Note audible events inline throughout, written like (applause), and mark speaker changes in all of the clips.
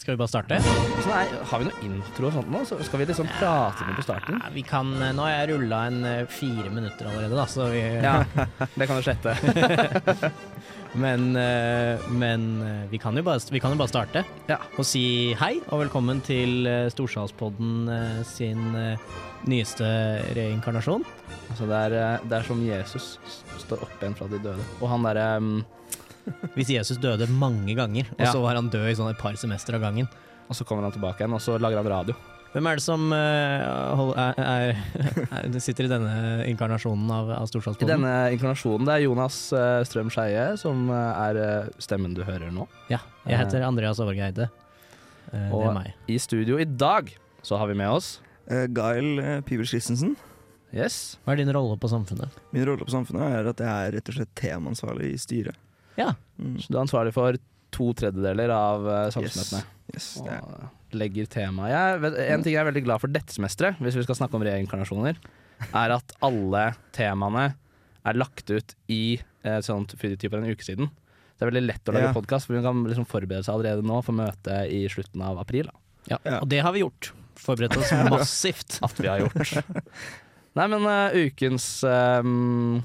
Speaker 1: skal vi bare starte?
Speaker 2: Så nei, har vi noe intro og sånt nå? Så skal vi liksom prate med på starten?
Speaker 1: Ja, vi kan, eh, nå har jeg rulla en eh, fire minutter allerede, da, så vi
Speaker 2: Ja, (laughs) det kan du slette. (laughs)
Speaker 1: Men, eh, men vi, kan jo bare, vi kan jo bare starte
Speaker 2: Ja.
Speaker 1: og si hei og velkommen til Storsalspodden sin nyeste reinkarnasjon.
Speaker 2: Altså, det er, det er som Jesus står opp igjen fra de døde. Og han derre um,
Speaker 1: Hvis Jesus døde mange ganger, og
Speaker 2: Ja.
Speaker 1: så var han død i sånn et par semester av gangen.
Speaker 2: Og så kommer han tilbake igjen, og så lager han radio.
Speaker 1: Hvem er det som eh, hold, er, er, er, sitter i denne inkarnasjonen av, av
Speaker 2: I denne inkarnasjonen det er Jonas eh, Strøm Skeie som eh, er eh, stemmen du hører nå.
Speaker 1: Ja, jeg heter Andreas Aargeide. Eh, det
Speaker 2: Og-
Speaker 1: er meg.
Speaker 2: I studio i dag så har vi med oss
Speaker 3: Uh, Gail uh, Pivers Christensen.
Speaker 2: Yes.
Speaker 1: Hva er din rolle på Samfunnet?
Speaker 3: Min rolle på Samfunnet er at jeg er rett og slett temaansvarlig i styret.
Speaker 1: Ja.
Speaker 3: Mm.
Speaker 2: Så du er ansvarlig for to tredjedeler av uh, samfunnsmøtene.
Speaker 3: Yes.
Speaker 2: Og legger tema jeg vet, En ting jeg er veldig glad for dette semesteret, hvis vi skal snakke om reinkarnasjoner, er at alle temaene er lagt ut i et sånt typ for en uke siden. Det er veldig lett å lage
Speaker 3: Ja.
Speaker 2: podkast, for vi kan liksom forberede seg allerede nå for møtet i slutten av april. Da.
Speaker 1: Ja.
Speaker 3: Ja.
Speaker 1: Og det har vi gjort. Forberedt oss (laughs) massivt.
Speaker 2: At vi har gjort. Nei, men uh, ukens um,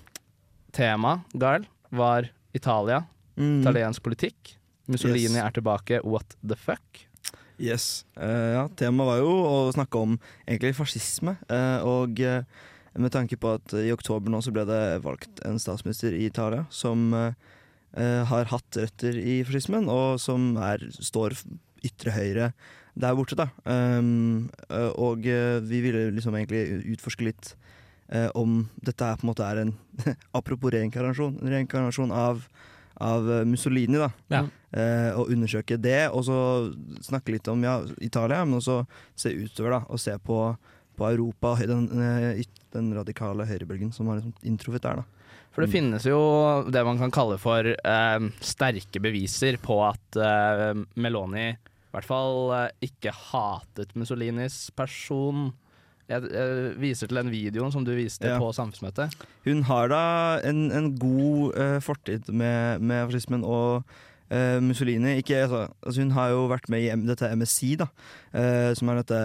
Speaker 2: tema, Gael, var Italia.
Speaker 3: Mm.
Speaker 2: Italiensk politikk. Mussolini
Speaker 3: Yes.
Speaker 2: er tilbake, what the fuck?
Speaker 3: Yes. Uh, ja, temaet var jo å snakke om egentlig fascisme. Uh, og uh, med tanke på at i oktober nå så ble det valgt en statsminister i Italia som har hatt røtter i fascismen, og som er, står ytre høyre der borte, da. Um, og vi ville liksom egentlig utforske litt eh, om dette er på en måte er en (laughs) Apropos reinkarnasjon, reinkarnasjon av, av eh, Mussolini, da.
Speaker 1: Ja.
Speaker 3: Eh, og undersøke det, og så snakke litt om ja, Italia, men også se utover da, og se på, på Europa den, eh, den radikale høyrebølgen som har liksom inntruffet der. da.
Speaker 2: For det
Speaker 3: Mm.
Speaker 2: finnes jo det man kan kalle for eh, sterke beviser på at eh, Meloni i hvert fall eh, ikke hatet Mussolinis person. Jeg, jeg viser til den videoen som du viste
Speaker 3: Ja.
Speaker 2: på samfunnsmøtet.
Speaker 3: Hun har da en, en god uh, fortid med, med fascismen og uh, Mussolini. Ikke, altså, altså hun har jo vært med i M dette MSI, da, uh, som er dette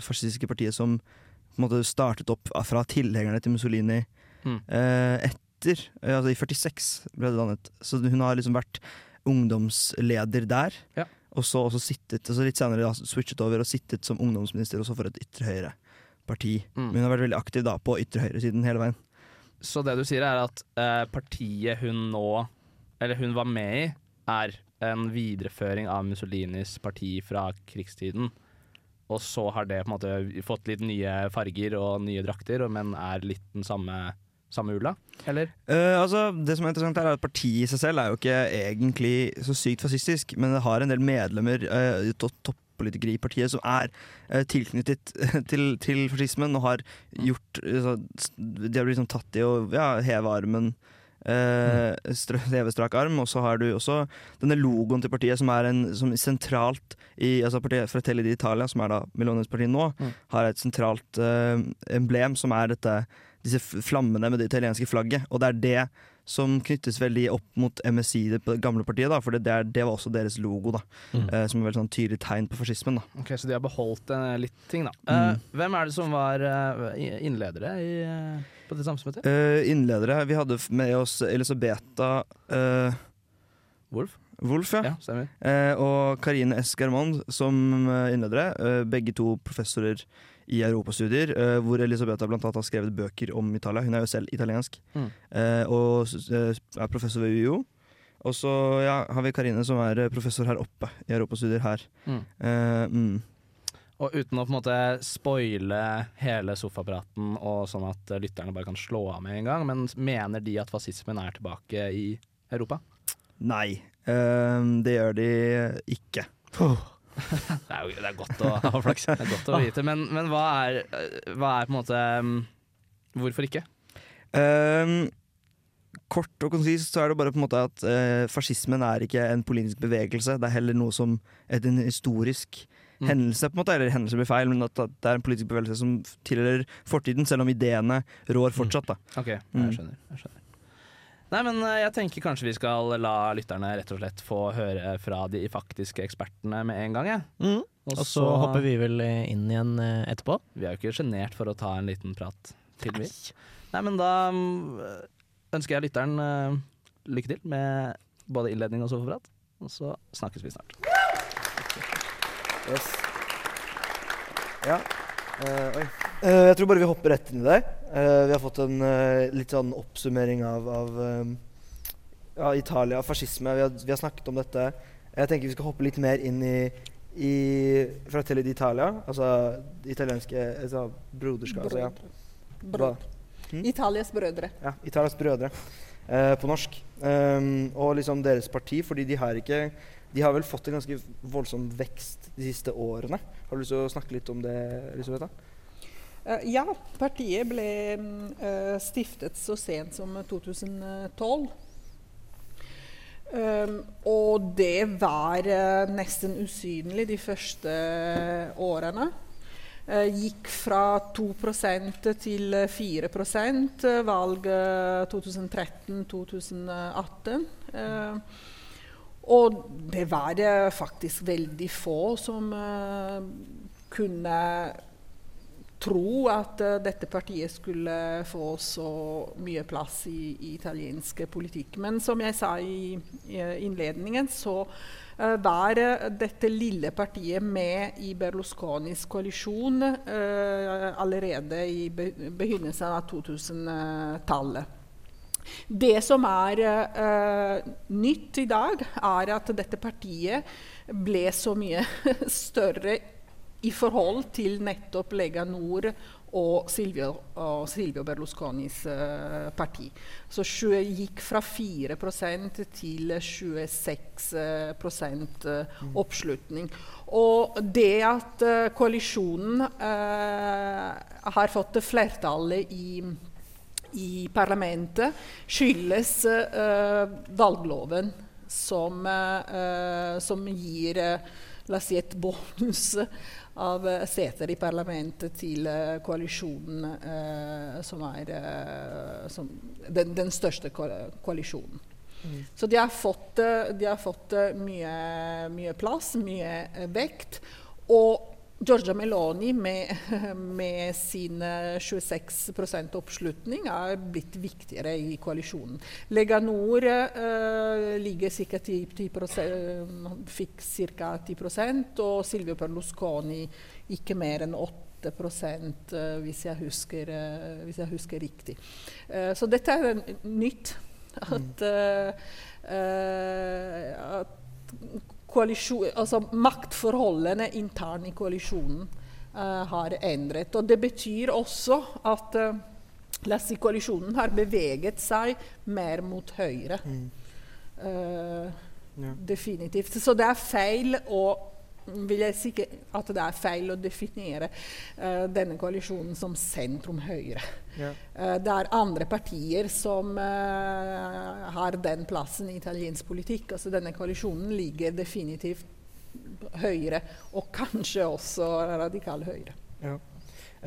Speaker 3: fascistiske partiet som måte startet opp fra tilhengerne til Mussolini
Speaker 2: Mm.
Speaker 3: etter Altså i 46 ble det dannet. Så hun har liksom vært ungdomsleder der.
Speaker 2: Ja.
Speaker 3: Og så også sittet, og så litt senere da, switchet over og sittet som ungdomsminister også for et ytre høyre parti.
Speaker 2: Mm.
Speaker 3: Men hun har vært veldig aktiv da på ytre høyre-siden hele veien.
Speaker 2: Så det du sier er at eh, partiet hun nå, eller hun var med i, er en videreføring av Mussolinis parti fra krigstiden. Og så har det på en måte fått litt nye farger og nye drakter, men er litt den samme, samme ulla, Eller?
Speaker 3: Uh, altså, det som er interessant her er at Partiet i seg selv er jo ikke egentlig så sykt fascistisk, men det har en del medlemmer, uh, toppolitikere i partiet, som er eh, tilknyttet (laughs) til, til fascismen og har gjort så, De har blitt liksom tatt i å ja, heve armen. Uh, (laughs) heve strak arm, og så har du også denne logoen til partiet som er en, som sentralt i altså partiet Fratelli d'Italia, som er da Milones parti nå,
Speaker 2: Mm.
Speaker 3: har et sentralt eh, emblem som er dette disse flammene med det italienske flagget. Og det er det som knyttes veldig opp mot MSI, det gamle partiet, da, for det, er, det var også deres logo, da.
Speaker 1: Mm.
Speaker 3: Eh, som er veldig sånn tydelig tegn på fascismen. da.
Speaker 2: Ok, Så de har beholdt eh, litt ting, da. Eh,
Speaker 3: Mm.
Speaker 2: hvem er det som var eh, innledere i, eh, på det samfunnsmøtet?
Speaker 3: Eh, innledere Vi hadde med oss Elisabeta uh,
Speaker 2: Wolf?
Speaker 3: Ja.
Speaker 2: Ja, stemmer.
Speaker 3: Eh, og Karine S. Garmond som innleder innledere. eh, begge to professorer i europastudier, eh, hvor Elisabeta blant annet har skrevet bøker om Italia. Hun er jo selv italiensk,
Speaker 2: Mm.
Speaker 3: eh, og eh, er professor ved UiO. Og så ja, har vi Karine som er eh, professor her oppe i europastudier her.
Speaker 2: Mm.
Speaker 3: Eh, mm.
Speaker 2: Og uten å på en måte spoile hele sofapraten og sånn at eh, lytterne bare kan slå av med en gang, men mener de at fascismen er tilbake i Europa?
Speaker 3: Nei, eh, det gjør de ikke. (laughs)
Speaker 2: Det er jo det er godt å, (laughs) (laughs) det er godt å vite, men, men hva, er, eh, hva er på en måte mm, Hvorfor ikke?
Speaker 3: Um, kort og konsist så er det bare på en måte at eh, fascismen er ikke en politisk bevegelse. Det er heller noe som et, en historisk
Speaker 2: Mm.
Speaker 3: hendelse, på en måte. Eller hendelse blir feil, men at, at det er en politisk bevegelse som tilhører fortiden, selv om ideene rår fortsatt. da.
Speaker 2: Ok,
Speaker 3: Mm.
Speaker 2: jeg skjønner. Jeg skjønner. Nei, men eh, jeg tenker kanskje vi skal la lytterne rett og slett få høre fra de faktiske ekspertene med en gang, jeg.
Speaker 1: Mm. Og så hopper vi vel inn igjen eh, etterpå.
Speaker 2: Vi er jo ikke sjenert for å ta en liten prat til, vi. Nei, men da mm, ønsker jeg lytteren eh, lykke til med både innledning og sofaprat. Og så snakkes vi snart.
Speaker 3: Yes. Ja. Uh, oi. Uh, jeg tror bare vi hopper rett inn i det. Eh, vi har fått en uh, litt sånn oppsummering av, av eh, ja, Italia, fascisme. Vi har, vi har snakket om dette. Jeg tenker vi skal hoppe litt mer inn i, i Fratelli d'Italia. Altså det italienske altså, broderskap. Altså, ja.
Speaker 4: Brødre.
Speaker 3: Hm?
Speaker 4: Italias brødre.
Speaker 3: Ja, Italias brødre uh, på norsk. Um, og liksom deres parti, fordi de har ikke De har vel fått en ganske voldsom vekst de siste årene. Har du lyst til å snakke litt om det, Elisabeth?
Speaker 4: Eh, ja, partiet ble mm, eh, stiftet så sent som 2012. Um, og det var eh, nesten usynlig de første årene. Gikk fra 2% til 4 eh, valget 2013-2018. Eh, og det var faktisk veldig få som kunne tro at uh, dette partiet skulle få så mye plass i, i italiensk politikk. Men som jeg sa i, i innledningen, så uh, var eh, dette lille partiet med i Berlusconis koalisjon uh, allerede i be begynnelsen av 2000-tallet. Det som er nytt i dag, er at dette partiet ble så mye (laughs) større i forhold til nettopp Lega Nord og Silvio, og Silvio Berlusconis uh, parti. Så det gikk fra 4% til 26 uh, oppslutning. Og det at uh, koalisjonen eh, har fått flertallet i i parlamentet skyldes valgloven, som, som gir la oss si et bonus av seter i parlamentet til koalisjonen, som er som den, den, største koalisjonen. Mm. Så de har fått, de har fått mye, mye, plass, mye vekt. Og Giorgia Meloni med, (laughs) med sin 26 oppslutning er blitt viktigere i koalisjonen. Lega Nord uh, ligger ca. 10, 10 fikk ca. 10 og Silvio Perlusconi ikke mer enn 8 prosent, uh, hvis, jeg husker, uh, hvis jeg husker riktig. så dette er nytt. At, at altså maktforholdene internt i koalisjonen uh, har endret. Og det betyr også at uh, koalisjonen har beveget seg mer mot høyre. Mm. Uh, ja. Definitivt. Så det er feil å vil jeg si at det er feil å definere uh, denne koalisjonen som sentrum-høyre. Ja. Uh, det er andre partier som uh, har den plassen i italiensk politikk. Altså Denne koalisjonen ligger definitivt høyre, og kanskje også radikal høyre.
Speaker 3: Ja.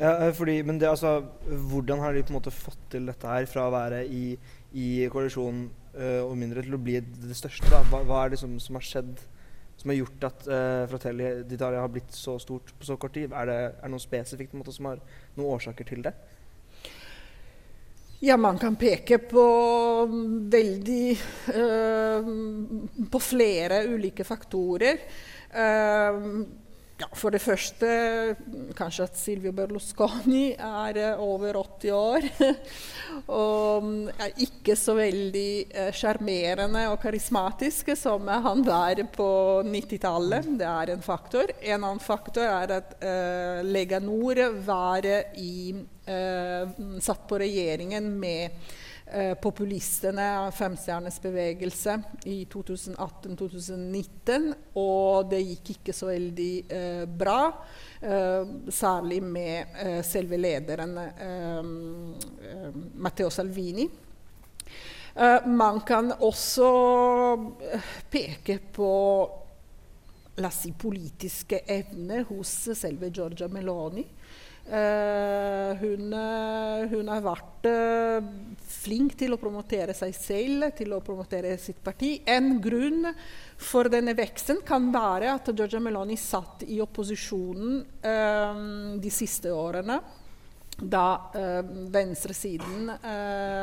Speaker 3: ja fordi, men det, altså, hvordan har de på en måte fått til dette her, fra å være i, i koalisjonen og mindre til å bli det største? Hva, hva, er det som, som har skjedd? Som har gjort at uh, Fratelli d'Italia har blitt så stort på så kort tid? Er det, er det noe spesifikt måte, som har noen årsaker til det?
Speaker 4: Ja, man kan peke på veldig uh, På flere ulike faktorer. Uh, ja, for det første kanskje at Silvio Berlusconi er uh, over 80 år. (laughs) og mm, er ikke så veldig sjarmerende uh, og karismatisk som han var på 90-tallet. Det er en faktor. En annen faktor er at uh, Lega Nord var i, satt på regjeringen med Eh, populistene, Femstjerners bevegelse, i 2018-2019. Og det gikk ikke så veldig eh, bra. Eh, særlig med eh, selve lederen Matteo Salvini. man kan også peke på la si, politiske evner hos selve Giorgia Meloni. Eh, hun, eh, hun har vært uh, flink til å promotere seg selv, til å promotere sitt parti. En grunn for denne veksten kan være at Georgia Meloni satt i opposisjonen uh, de siste årene. Da venstresiden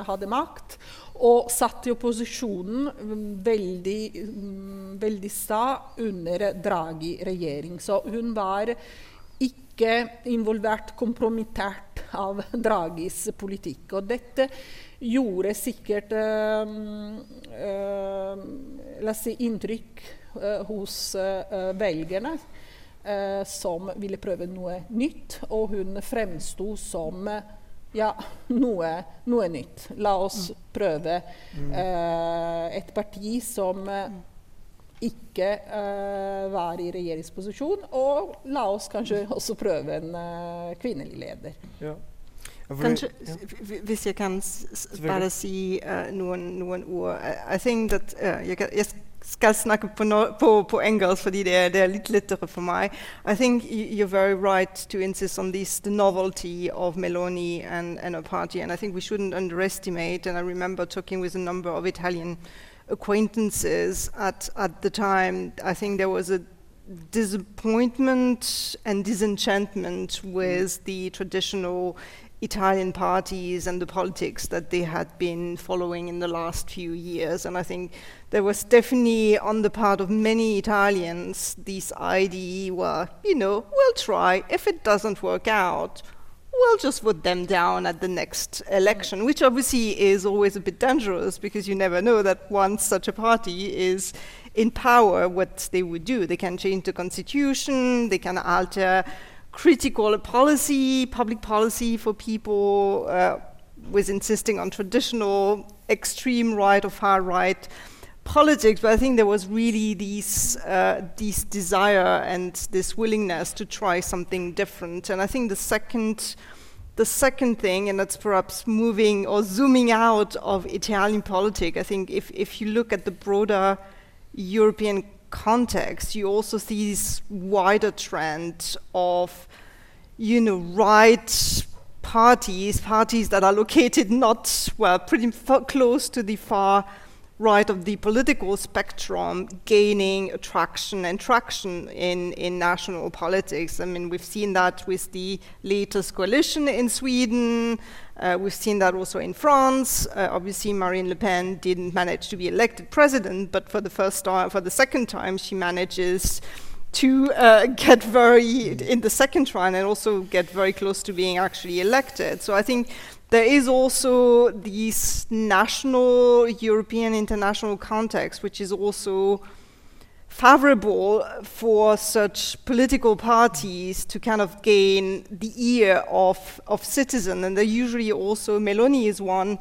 Speaker 4: hadde makt, og satt i opposisjonen mm, veldig, um, veldig sta under Draghi-regjering. Så hun var ikke involvert, kompromittert av Dragis politikk. Og dette gjorde sikkert øh, øh, la oss si, inntrykk øh, hos velgerne. som ville prøve noe nytt, og hun fremsto som ja, noe, noe, nytt. La oss mm. prøve mm. et parti som ikke uh, være i regjeringsposisjon. Og la oss kanskje også prøve en uh, kvinnelig leder. Ja.
Speaker 5: Kanskje, hvis jeg kan bare si uh, noen, noen, ord I, I think that jeg, jeg, skal snakke på, no, på, på engelsk fordi det er, det er, litt lettere for meg. I think you're very right to insist on this, the novelty of Meloni and, and her party, and I think we shouldn't underestimate. And I remember talking with a number of Italian acquaintances at, at the time, I think there was a disappointment and disenchantment with mm. the traditional Italian parties and the politics that they had been following in the last few years. And I think there was definitely, on the part of many Italians, this idea, well, you know, we'll try. If it doesn't work out, we'll just vote them down at the next election, which obviously is always a bit dangerous because you never know that once such a party is in power, what they would do. They can change the constitution, they can alter critical policy, public policy for people uh, with insisting on traditional extreme right or far right politics, but I think there was really these, uh, this desire and this willingness to try something different. And I think the second, the second thing, and that's perhaps moving or zooming out of Italian politics, I think if, if you look at the broader European context, you also see this wider trend of, you know, right parties, parties that are located not, well, pretty close to the far right of the political spectrum gaining attraction and traction in, in national politics. I mean, we've seen that with the latest coalition in Sweden. Uh, we've seen that also in France. Uh, obviously, Marine Le Pen didn't manage to be elected president, but for the first time, for the second time, she manages to uh, get very in the second round and also get very close to being actually elected. So I think there is also this national, European, international context, which is also favorable for such political parties to kind of gain the ear of, of citizens. And they're usually also, Meloni is one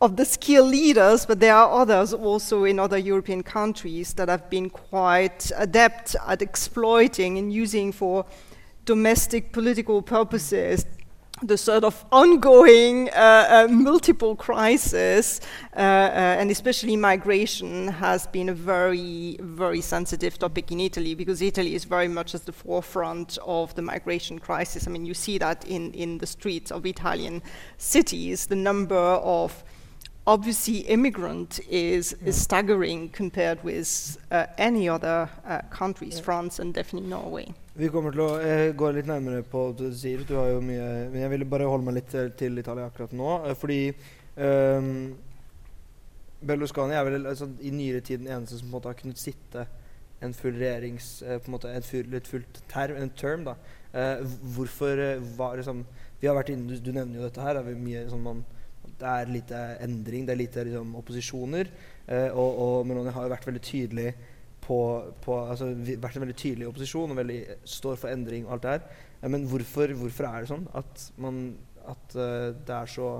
Speaker 5: of the skilled leaders, but there are others also in other European countries that have been quite adept at exploiting and using for domestic political purposes the sort of ongoing uh, uh, multiple crisis, uh, uh, and especially migration, has been a very, very sensitive topic in Italy because Italy is very much at the forefront of the migration crisis. I mean, you see that in, in the streets of Italian cities. The number of obviously immigrant is, yeah. is staggering compared with uh, any other uh, countries, yeah. France and definitely Norway.
Speaker 3: Vi kommer til å eh, gå litt nærmere på det du sier. Du har jo mye, men jeg ville bare holde meg litt til, til Italia akkurat nå. Eh, fordi eh, Berlusconi er vel altså, i nyere tid den eneste som på en måte har kunnet sitte en full regjerings eh, på en måte en full, et fullt term, en term. da. Eh, hvorfor eh, var liksom Vi har vært inne, du, du nevner jo dette her. Er mye, sånn man, det er lite endring, det er lite liksom, opposisjoner. og, og Meloni har jo vært veldig tydelig på, på altså, vært en veldig tydelig opposisjon og veldig står for endring og alt det her. Men hvorfor, hvorfor er det sånn at, man, at uh, det er så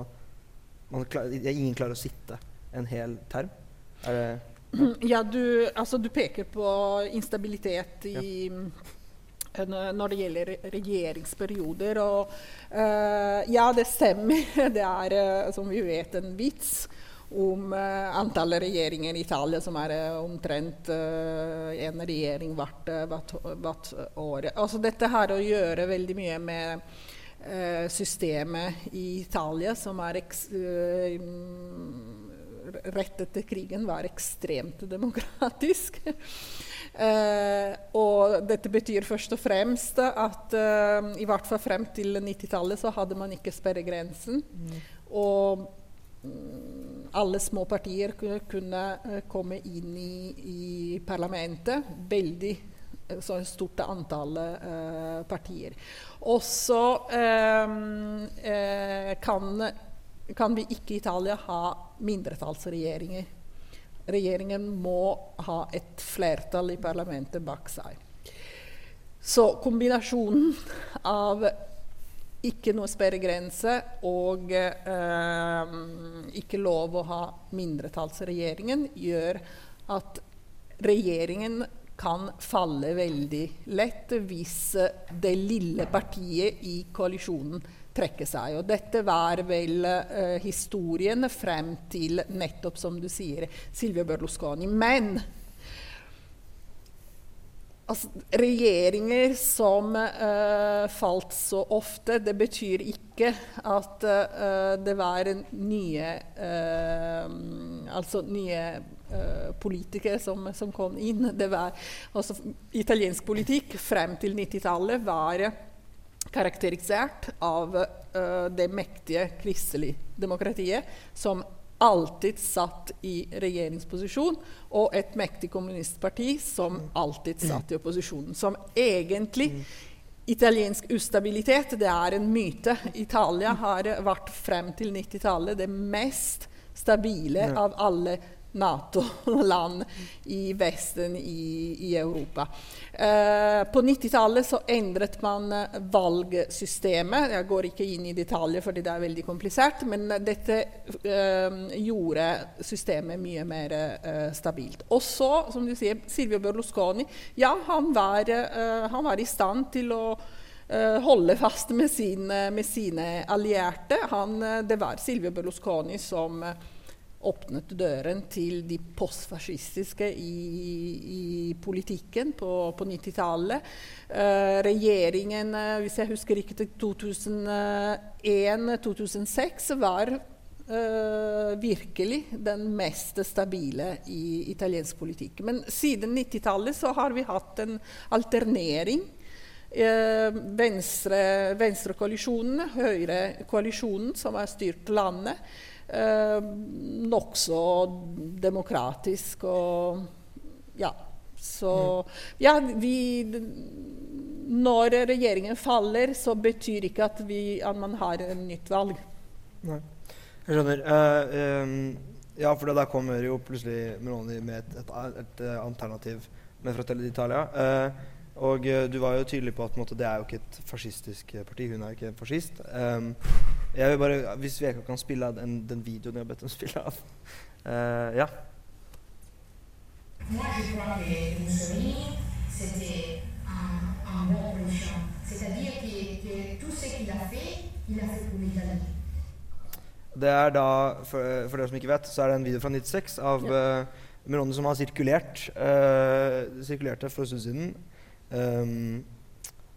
Speaker 3: klar, Ingen klarer å sitte en hel term? Er det (clears throat)
Speaker 4: ja, du, altså, du peker på instabilitet i ja når det gjelder regjeringsperioder. Og uh, ja, det stemmer. (laughs) Det er, uh, som vi vet, en vits om uh, antallet regjeringer i Italia, som er uh, omtrent uh, en regjering hvert, hvert, hvert år. Altså, dette har å gjøre veldig mye med eh, systemet i Italia, som er eh, rett etter krigen var ekstremt demokratisk. Uh, (laughs) og dette betyr først og fremst at uh, i hvert fall frem til 90-tallet så hadde man ikke sperregrensen. Mm. Og alle små partier kunne, uh, komme inn i, i parlamentet. Veldig så stort antall partier. Og så kan, kan vi ikke i Italia ha mindretallsregjeringer. Regjeringen må ha et flertall i parlamentet bak seg. Så kombinasjonen av ikke noe sperregrense og eh, ikke lov å ha mindretallsregjeringen gjør at regjeringen kan falle veldig lett hvis det lille partiet i koalisjonen trekker seg. Og dette var vel eh, historien frem til nettopp, som du sier, Silvio Berlusconi. Men altså, regjeringer som uh, falt så ofte, det betyr ikke at uh, det var nye Altså nye politikere som, som, kom inn. Det var, altså, italiensk politikk frem til 90-tallet var karakterisert av uh, det mektige kristelige demokratiet som alltid satt i regjeringsposisjon, og et mektig kommunistparti som alltid satt i opposisjonen. Som egentlig Italiensk ustabilitet det er en myte. Italia har vært frem til 90-tallet det mest stabile av alle Nato-land (laughs) i Vesten i, i Europa. Eh, på 90-tallet så endret man eh, valgsystemet. Jeg går ikke inn i detaljer fordi det er veldig komplisert, men dette eh, gjorde systemet mye mer eh, stabilt. Og så, som du sier, Silvio Berlusconi, ja, han var, eh, han var i stand til å holde fast med, sin, med, sine allierte. Han, det var Silvio Berlusconi som åpnet døren til de postfascistiske i, i politikken på, på 90-tallet. Uh, regjeringen, uh, hvis jeg husker riktig, 2001-2006 var uh, virkelig den mest stabile i italiensk politikk. Men siden 90-tallet så har vi hatt en alternering. Venstre, Venstrekoalisjonen, Høyrekoalisjonen, som har styrt landet eh, nokså demokratisk og Ja. Så Ja, vi Når regjeringen faller, så betyr ikke at, vi, at man har en nytt valg.
Speaker 3: Nei. Jeg skjønner. Uh, um, ja, for da kommer jo plutselig Meloni med et, et, et, et eh, alternativ med Fratelli d'Italia. Uh, og du var jo tydelig på at måte, det er jo ikke et fascistisk parti. Hun er jo ikke en fascist. Um, jeg vil bare, Hvis Veka kan spille av den, den, videoen jeg har bedt dem spille av. Uh, ja. Moi, je crois que Mussolini, c'était un, un bon révolution. C'est-à-dire que, que tout ce qu'il a fait, il a fait pour l'Italie. Det er da, for, for dere som ikke vet, så er det en video fra 96 av ja. uh, Meloni som har sirkulert. Uh, sirkulerte for en stund siden. Um,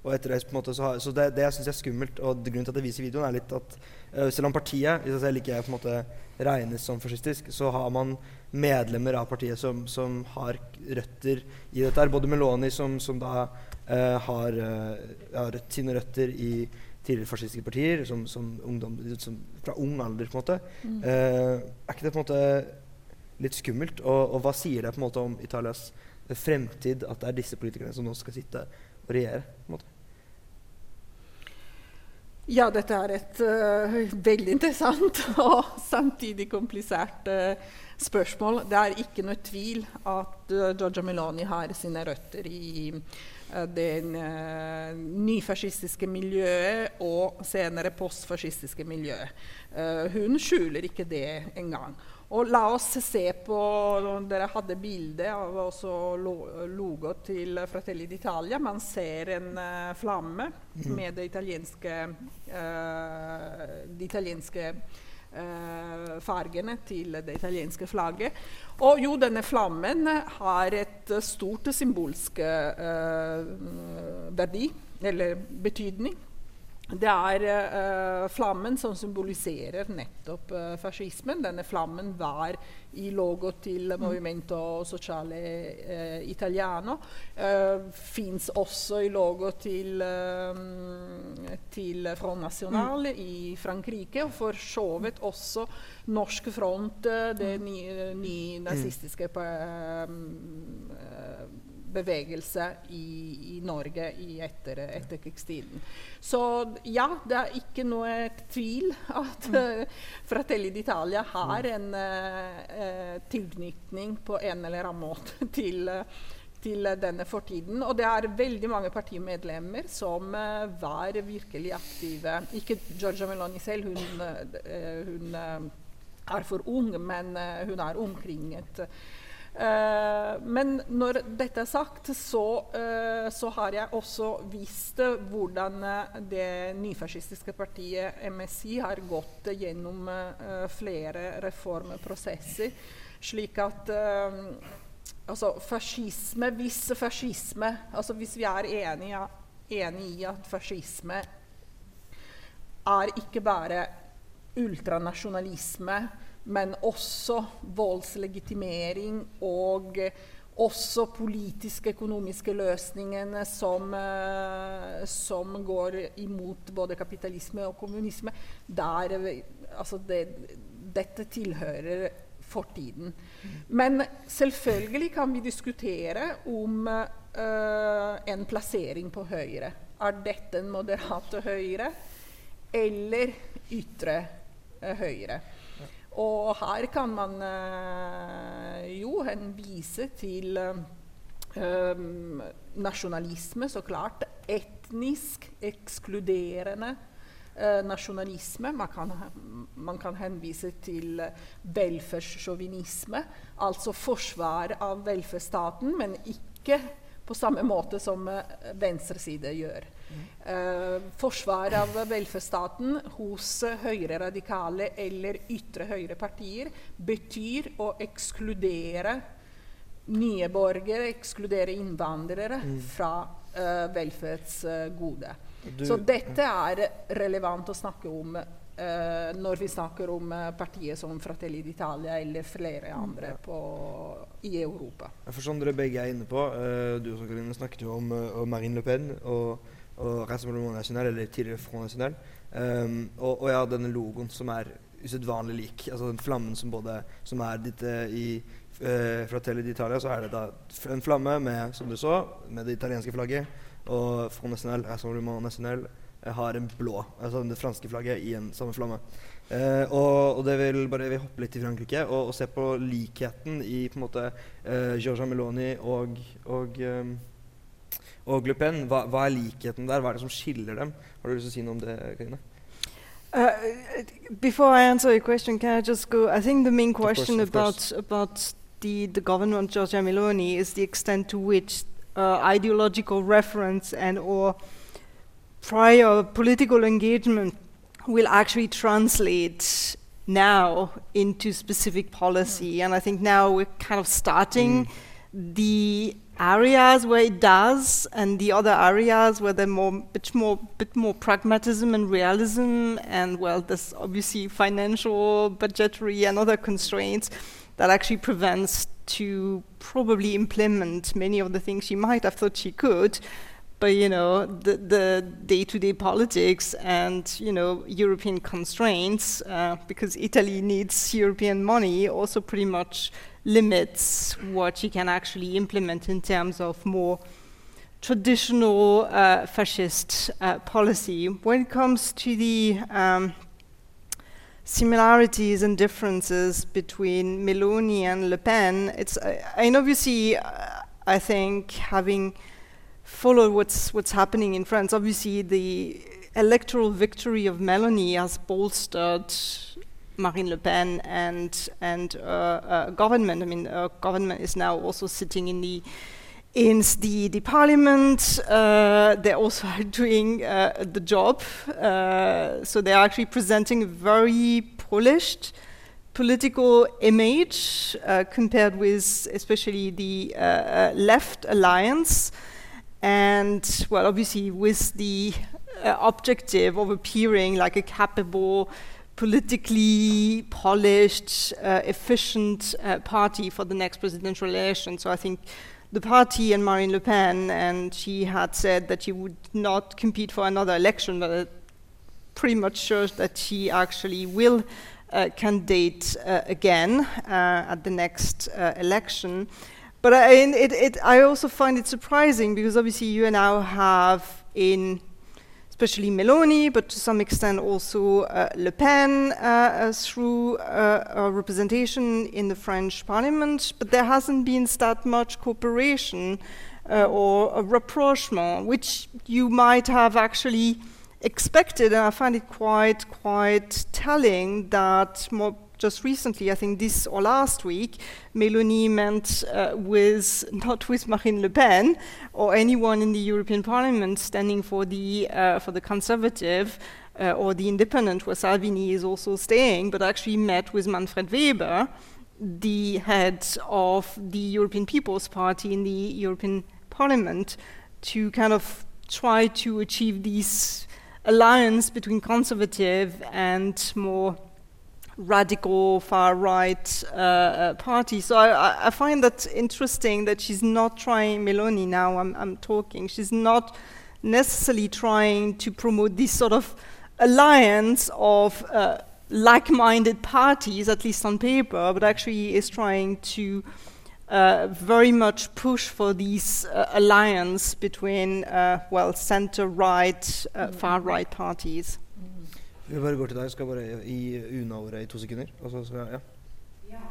Speaker 3: og etter det, på en måte, så, har, så det, det jeg er skummelt, og grunnen til at jeg viser videoen, er litt at uh, selv om partiet i seg selv ikke på en måte regnes som fascistisk, så har man medlemmer av partiet som, som har røtter i dette. Både Meloni, som, som da uh, har, uh, har sine røtter i tidligere fascistiske partier, som, som ungdom, som, fra ung alder, på en måte. Mm. er ikke det på en måte litt skummelt? Og, og hva sier det på en måte om Italias fremtid at det er disse politikerne som nå skal sitte regjere? på en måte?
Speaker 4: Ja, dette er et uh, veldig interessant (laughs) og samtidig komplisert uh, spørsmål. Det er ikke noe tvil at uh, Giorgia Meloni har sine røtter i det nyfascistiske miljøet og senere postfascistiske miljøet. hun skjuler ikke det engang. Og la oss se på Dere hadde bilde av også logo til Fratelli d'Italia. Man ser en uh, flamme mm. med de italienske, uh, de italienske uh, fargene til det italienske flagget. Og jo, denne flammen har et stort symbolsk verdi, eller betydning. Det er uh, flammen som symboliserer nettopp uh, fascismen. Denne flammen var i logo til mm. Movimento Sociale uh, Italiano. Uh, Fins også i logo til, til Front National mm. i Frankrike. Og for så vidt også Norsk Front, det mm. nye ny nazistiske bevegelse i, i Norge i etter, etterkrigstiden. Så ja, det er ikke noe tvil at uh, Fratelli d'Italia har en uh, tilknytning på en eller annen måte (laughs) til, til denne fortiden. Og det er veldig mange partimedlemmer som uh, var virkelig aktive. Ikke Giorgia Meloni selv, hun, uh, hun er for ung, men hun er omkringet men når dette er sagt, så, uh, så, har jeg også vist hvordan uh, det nyfascistiske partiet MSI har gått gjennom flere reformprosesser, slik at altså fascisme Hvis fascisme altså Hvis vi er enige, enige i at fascisme er ikke bare ultranasjonalisme men også voldslegitimering og også politiske, økonomiske løsninger som, uh, som, går imot både kapitalisme og kommunisme. Der, altså det, dette tilhører fortiden. Men selvfølgelig kan vi diskutere om uh, en plassering på høyre. Er dette en moderat høyre eller ytre høyre? Og her kan man uh, jo henvise til uh, nasjonalisme, så klart. Etnisk ekskluderende uh, nasjonalisme. Man kan, man kan, henvise til velferdssjåvinisme, altså forsvar av velferdsstaten, men ikke på samme måte som venstreside gjør. Uh, forsvar av velferdsstaten hos høyre radikale eller ytre høyre partier betyr å ekskludere nye borgere, ekskludere innvandrere mm. fra uh, velferdsgode. Du, Så dette er relevant å snakke om uh, når vi snakker om partier som Fratelli d'Italia eller flere andre på, i Europa.
Speaker 3: For som dere begge er inne på, du snakket jo om, om Marine Le Pen. og og Rassemblement National, eller tidligere Front National. Um, og, og, ja, denne logoen som er usedvanlig lik. Altså den flammen som både som er ditt uh, i uh, Fratelli d'Italia, så er det da en flamme med, som du så, med det italienske flagget. Og Front National, Rassemblement National, har en blå, altså det franske flagget, i en samme flamme. Eh, og, og, det vil bare vi hoppe litt til Frankrike og, og, se på likheten i på en måte eh, Giorgia Meloni og, og um, og Le Pen. Hva, hva, er likheten der? Hva er det som skiller dem? Har du lyst til å si noe om det, Karine?
Speaker 5: Uh, before I answer your question, can I just go? I think the main question course, about about the the government Giorgia Meloni is the extent to which uh, ideological reference and or prior political engagement will actually translate now into specific policy. Mm. And I think now we're kind of starting mm. the areas where it does, and the other areas where there's more, bit more, bit more pragmatism and realism, and well, there's obviously financial, budgetary, and other constraints that actually prevents to probably implement many of the things she might have thought she could. But you know the, the day-to-day politics and you know European constraints, uh, because Italy needs European money, also pretty much limits what you can actually implement in terms of more traditional uh, fascist uh, policy. When it comes to the um, similarities and differences between Meloni and Le Pen, it's uh, and obviously uh, I think having followed what's what's happening in France, obviously the electoral victory of Meloni has bolstered Marine Le Pen and and uh, uh, government. I mean, uh, government is now also sitting in the in the, the parliament. Uh, they're also (laughs) doing uh, the job, uh, so they're actually presenting a very polished political image compared with especially the left alliance. And well, obviously, with the uh, objective of appearing like a capable, politically polished, uh, efficient uh, party for the next presidential election. So I think the party and Marine Le Pen, and she had said that she would not compete for another election, but pretty much shows that she actually will uh, candidate uh, again uh, at the next election. But I, it, it, I also find it surprising because obviously you and now have in especially Meloni, but to some extent also uh, Le Pen uh, uh, through uh, representation in the French parliament, but there hasn't been that much cooperation uh, or rapprochement, which you might have actually expected, and I find it quite, quite telling that more just recently, I think this or last week, Meloni met uh, with not with Marine Le Pen or anyone in the European Parliament standing for the uh, for the Conservative uh, or the Independent, where Salvini is also staying, but actually met with Manfred Weber, the head of the European People's Party in the European Parliament, to kind of try to achieve this alliance between conservative and more radical far right uh, uh, party. So I, I, find that interesting that she's not trying, Meloni now I'm, I'm talking, she's not necessarily trying to promote this sort of alliance of uh, like minded parties, at least on paper, but actually is trying to. Uh, very much push for this uh, alliance between, uh, well, center right, far right parties.
Speaker 6: Vi bare går til deg. Jeg Skal bare gi unna-ordet i to sekunder. Og så skal, jeg, ja. ja.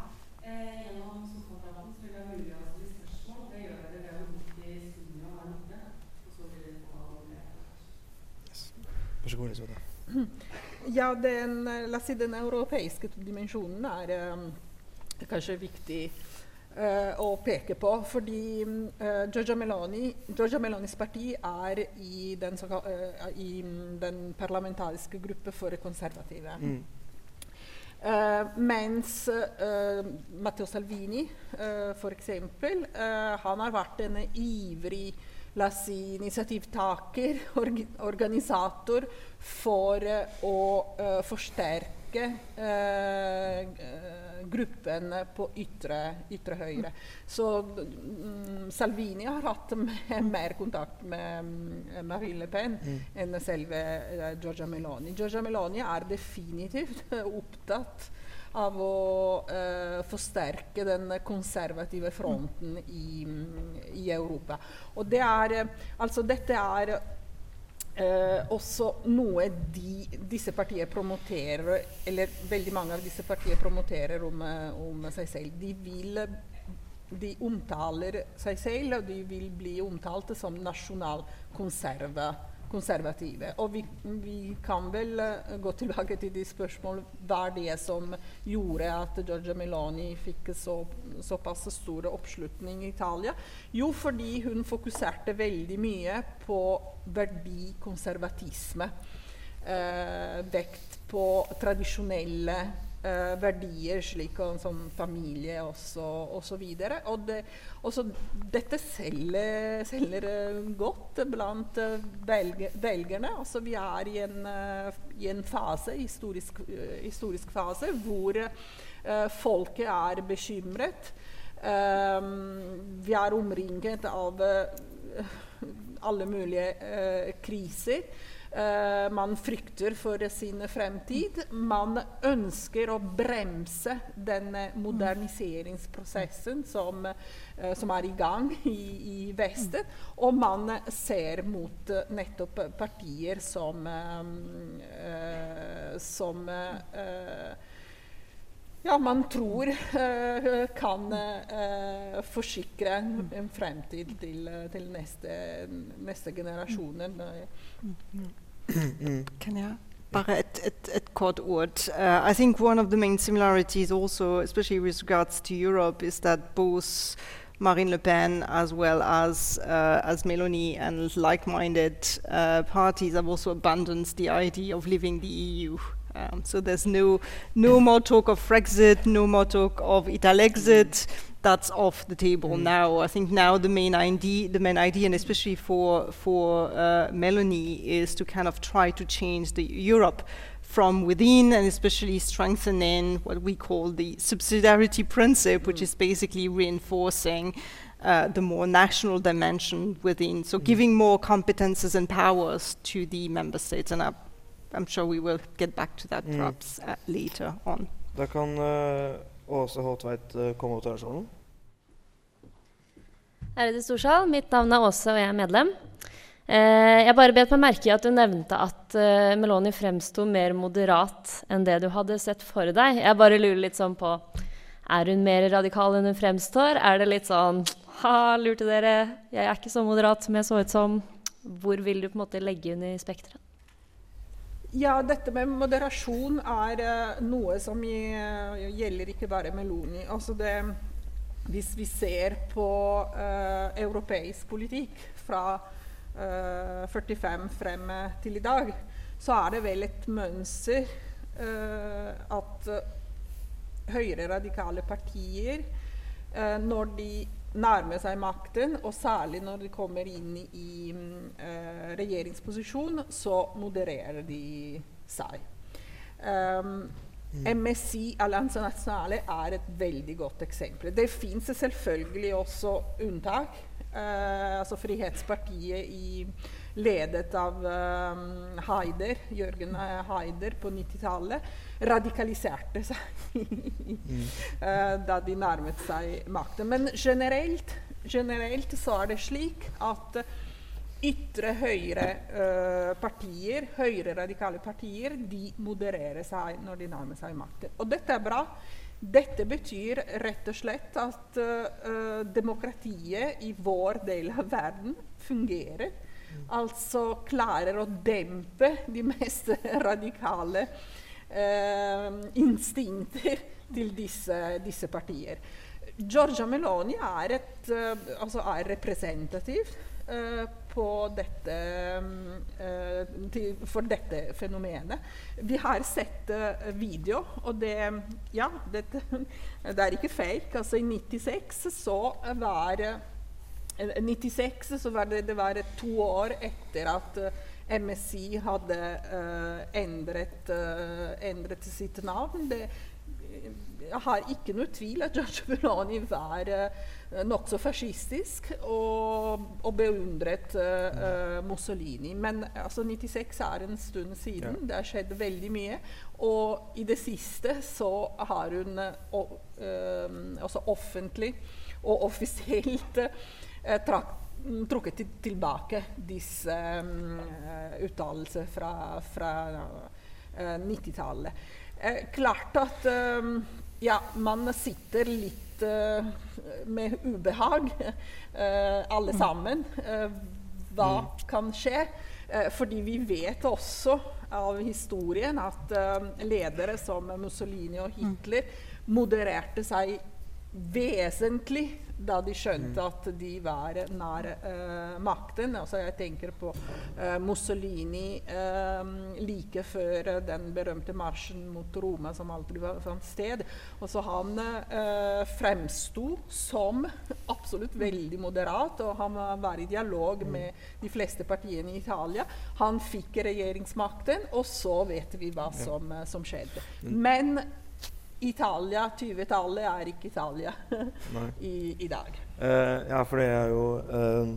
Speaker 6: Eh, gjennom Sosialdebatten så vil det være mulig å stille spørsmål. Det gjør dere ved å bruke studio her oppe. Og så blir det på yes. Vær så god, Elisabeth. (clears throat)
Speaker 4: Ja, den, la oss si, den europeiske dimensjonen er um, kanskje viktig å peke på. Fordi uh, Giorgia, Meloni, Giorgia Melonis parti er i den, uh, i den parlamentariske gruppe for konservative. Mm. mens Matteo Salvini, uh, f.eks., han har vært en ivrig la oss si, initiativtaker, org organisator, for å forsterke gruppen på ytre, ytre høyre. Så um, Salvini har hatt mer kontakt med mm, Marine Le Pen mm. enn selve uh, Georgia Meloni. Georgia Meloni er definitivt (laughs) opptatt av å uh, forsterke den konservative fronten i, i Europa. Og det er, altså dette er Eh, også noe de, disse partiene promoterer, eller veldig mange av disse partiene promoterer om, eh, om seg selv. De vil de omtaler seg selv, og de vil bli omtalt som nasjonalkonserva konservative. Og vi, vi, kan vel uh, gå tilbake til de spørsmål hva er det som gjorde at Giorgia Meloni fikk så, såpass stor oppslutning i Italia? Jo, fordi hun fokuserte veldig mye på verdikonservatisme. Uh, vekt på tradisjonelle Uh, verdier slik som familie også, og så videre. Og det, også dette selger, selger uh, godt blant belge, velgerne. Altså vi er i en, i en fase, historisk, historisk, fase hvor folket er bekymret. vi er omringet av alle mulige kriser. Uh, man frykter for sin fremtid. Man ønsker å bremse den moderniseringsprosessen som, uh, som er i gang i, i, Vesten. Og man ser mot nettopp partier som, som ja, man tror uh, kan uh, forsikre en fremtid til, til neste, neste generasjoner.
Speaker 5: Kan jeg bare et, et, et kort ord? Uh, I think one of the main similarities also, especially with regards to Europe, is that both Marine Le Pen as well as uh, as Meloni and like-minded uh, parties have also abandoned the idea of leaving the EU. Um, so there's no no more talk of Brexit, no more talk of Italexit. That's off the table now. I think now the main idea, the main idea, and especially for for uh, Melanie, is to kind of try to change the Europe from within, and especially strengthening what we call the subsidiarity principle, which is basically reinforcing uh, the more national dimension within. So giving more competences and powers to the member states, and I, I'm sure we will get back to that
Speaker 6: Mm.
Speaker 5: perhaps uh, later on.
Speaker 6: Da kan eh, Åse Håtveit eh, komme opp talerstolen.
Speaker 7: Ærede Storsal, mitt navn er Åse, og jeg er medlem. Eh, jeg bare bet meg merke i at du nevnte at eh, Meloni fremsto mer moderat enn det du hadde sett for deg. Jeg bare lurer litt sånn på Er hun mer radikal enn hun fremstår? Er det litt sånn Ha, lurte dere, jeg er ikke så moderat som jeg så ut som. Hvor vil du på en måte legge henne i spekteret?
Speaker 4: Ja, dette med moderasjon er uh, noe som i, uh, gjelder ikke bare Meloni. Altså det, hvis vi ser på uh, europeisk politikk fra eh, 45 frem til i dag, så er det vel et mønster at høyre radikale partier, når de nærmer seg makten, og særlig når de kommer inn i mm, eh, regjeringsposisjon, så modererer de seg. Um, MSI, Alliance Nationale, er et veldig godt eksempel. Det fins selvfølgelig også unntak. Eh, altså Frihetspartiet i, ledet av um, Haider, Jørgen Heider, Haider på 90-tallet, radikaliserte seg (laughs) eh, da de nærmet seg makten. Men generelt, generelt så er det slik at ytre høyre eh, partier, høyre radikale partier, de modererer seg når de nærmer seg makten. Og dette er bra. Dette betyr rett og slett at uh, demokratiet i vår del av verden fungerer. Altså klarer å dempe de mest (laughs) radikale eh, instinkter (laughs) til disse, disse partier. Giorgia Meloni er, et, eh, altså er representativ eh, dette, eh, for dette fenomenet. Vi har sett eh, video, og det Ja, dette, (laughs) det er ikke fake. Altså, i 96 så var eh, 96 så var det, det var to år etter at eh, MSI hadde uh, endret, uh, endret sitt navn. Det, jeg har ikke noe tvil at George Meloni var uh, nokså fascistisk og, og beundret uh, Mussolini. Men altså, 96 er en stund siden. Det har skjedd veldig mye. Og i det siste så har hun uh, offentlig og offisielt uh, trak, mm, trukket til, tilbake disse um, uttalelsene fra, fra eh, 90-tallet. Eh, klart at eh, ja, man sitter litt uh, med ubehag, uh, (laughs) alle sammen. Uh, hva kan skje? Eh, fordi vi vet også av historien at eh, ledere som Mussolini og Hitler modererte seg vesentlig da de skjønte at de var nær uh, makten. Altså jeg tenker på uh, Mussolini uh, like før den berømte marsjen mot Roma som aldri fant sted. Også han eh, fremsto som absolutt veldig moderat, og han var i dialog med de fleste partiene i Italia. Han fikk regjeringsmakten, og så vet vi hva som, som skjedde. Men Italia, 20-tallet, er ikke Italia (laughs) i, i dag.
Speaker 6: Uh, ja, for det er jo uh,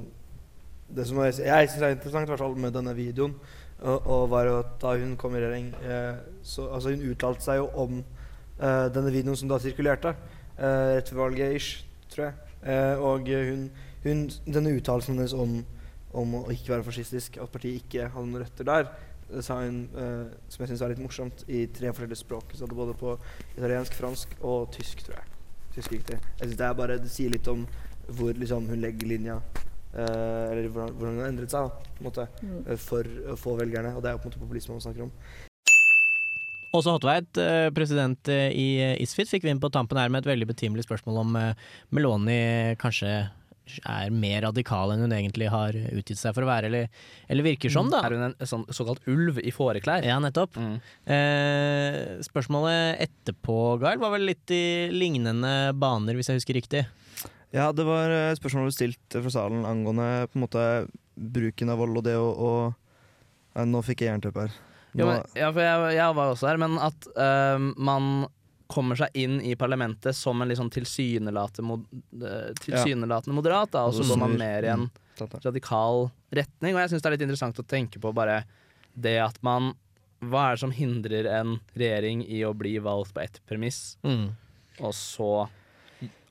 Speaker 6: Det som jeg, jeg syns er interessant i hvert fall med denne videoen, og, og var jo at da hun kom i regjering uh, så, altså Hun uttalte seg jo om denne videoen som da sirkulerte, rett før valget ish, tror jeg. Og hun, hun, denne uttalelsen hennes om, om å ikke være fascistisk, at partiet ikke hadde noen røtter der, hun, eh, som jeg syns er litt morsomt, i tre forskjellige språk. Så det både på italiensk, fransk og tysk, tror jeg. Tysk riktig. Jeg synes det, er bare, det sier litt om hvor liksom, hun legger linja. eh, eller hvordan, hvordan hun har endret seg da, på en måte, mm. for å få velgerne. Og det er jo på en måte populisme man snakker om.
Speaker 1: Åse Håtveit, eh, president eh, i ISFIT, fikk vi inn på tampen her med et veldig betimelig spørsmål om eh, Meloni kanskje er mer radikal enn hun egentlig har utgitt seg for å være, eller, eller virker som, da.
Speaker 2: Er hun en sånn såkalt ulv i fåreklær?
Speaker 1: Ja, nettopp.
Speaker 2: Mm.
Speaker 1: Eh, spørsmålet etterpå, Gail, var vel litt i lignende baner, hvis jeg husker riktig.
Speaker 3: Ja, det var et spørsmål ble stilt fra salen angående på en måte bruken av vold og det å, og... Nei, Nå fikk jeg jernteppe her.
Speaker 2: Jo,
Speaker 3: Nå,
Speaker 2: men, ja, for jeg, jeg var også her, men at øh, man kommer seg inn i parlamentet som en sånn tilsynelatende, mod, øh, tilsynelatende moderat, da, og så går man mer i en radikal retning. Og jeg syns det er litt interessant å tenke på bare det at man Hva er det som hindrer en regjering i å bli valgt på ett premiss,
Speaker 1: Mm.
Speaker 2: og så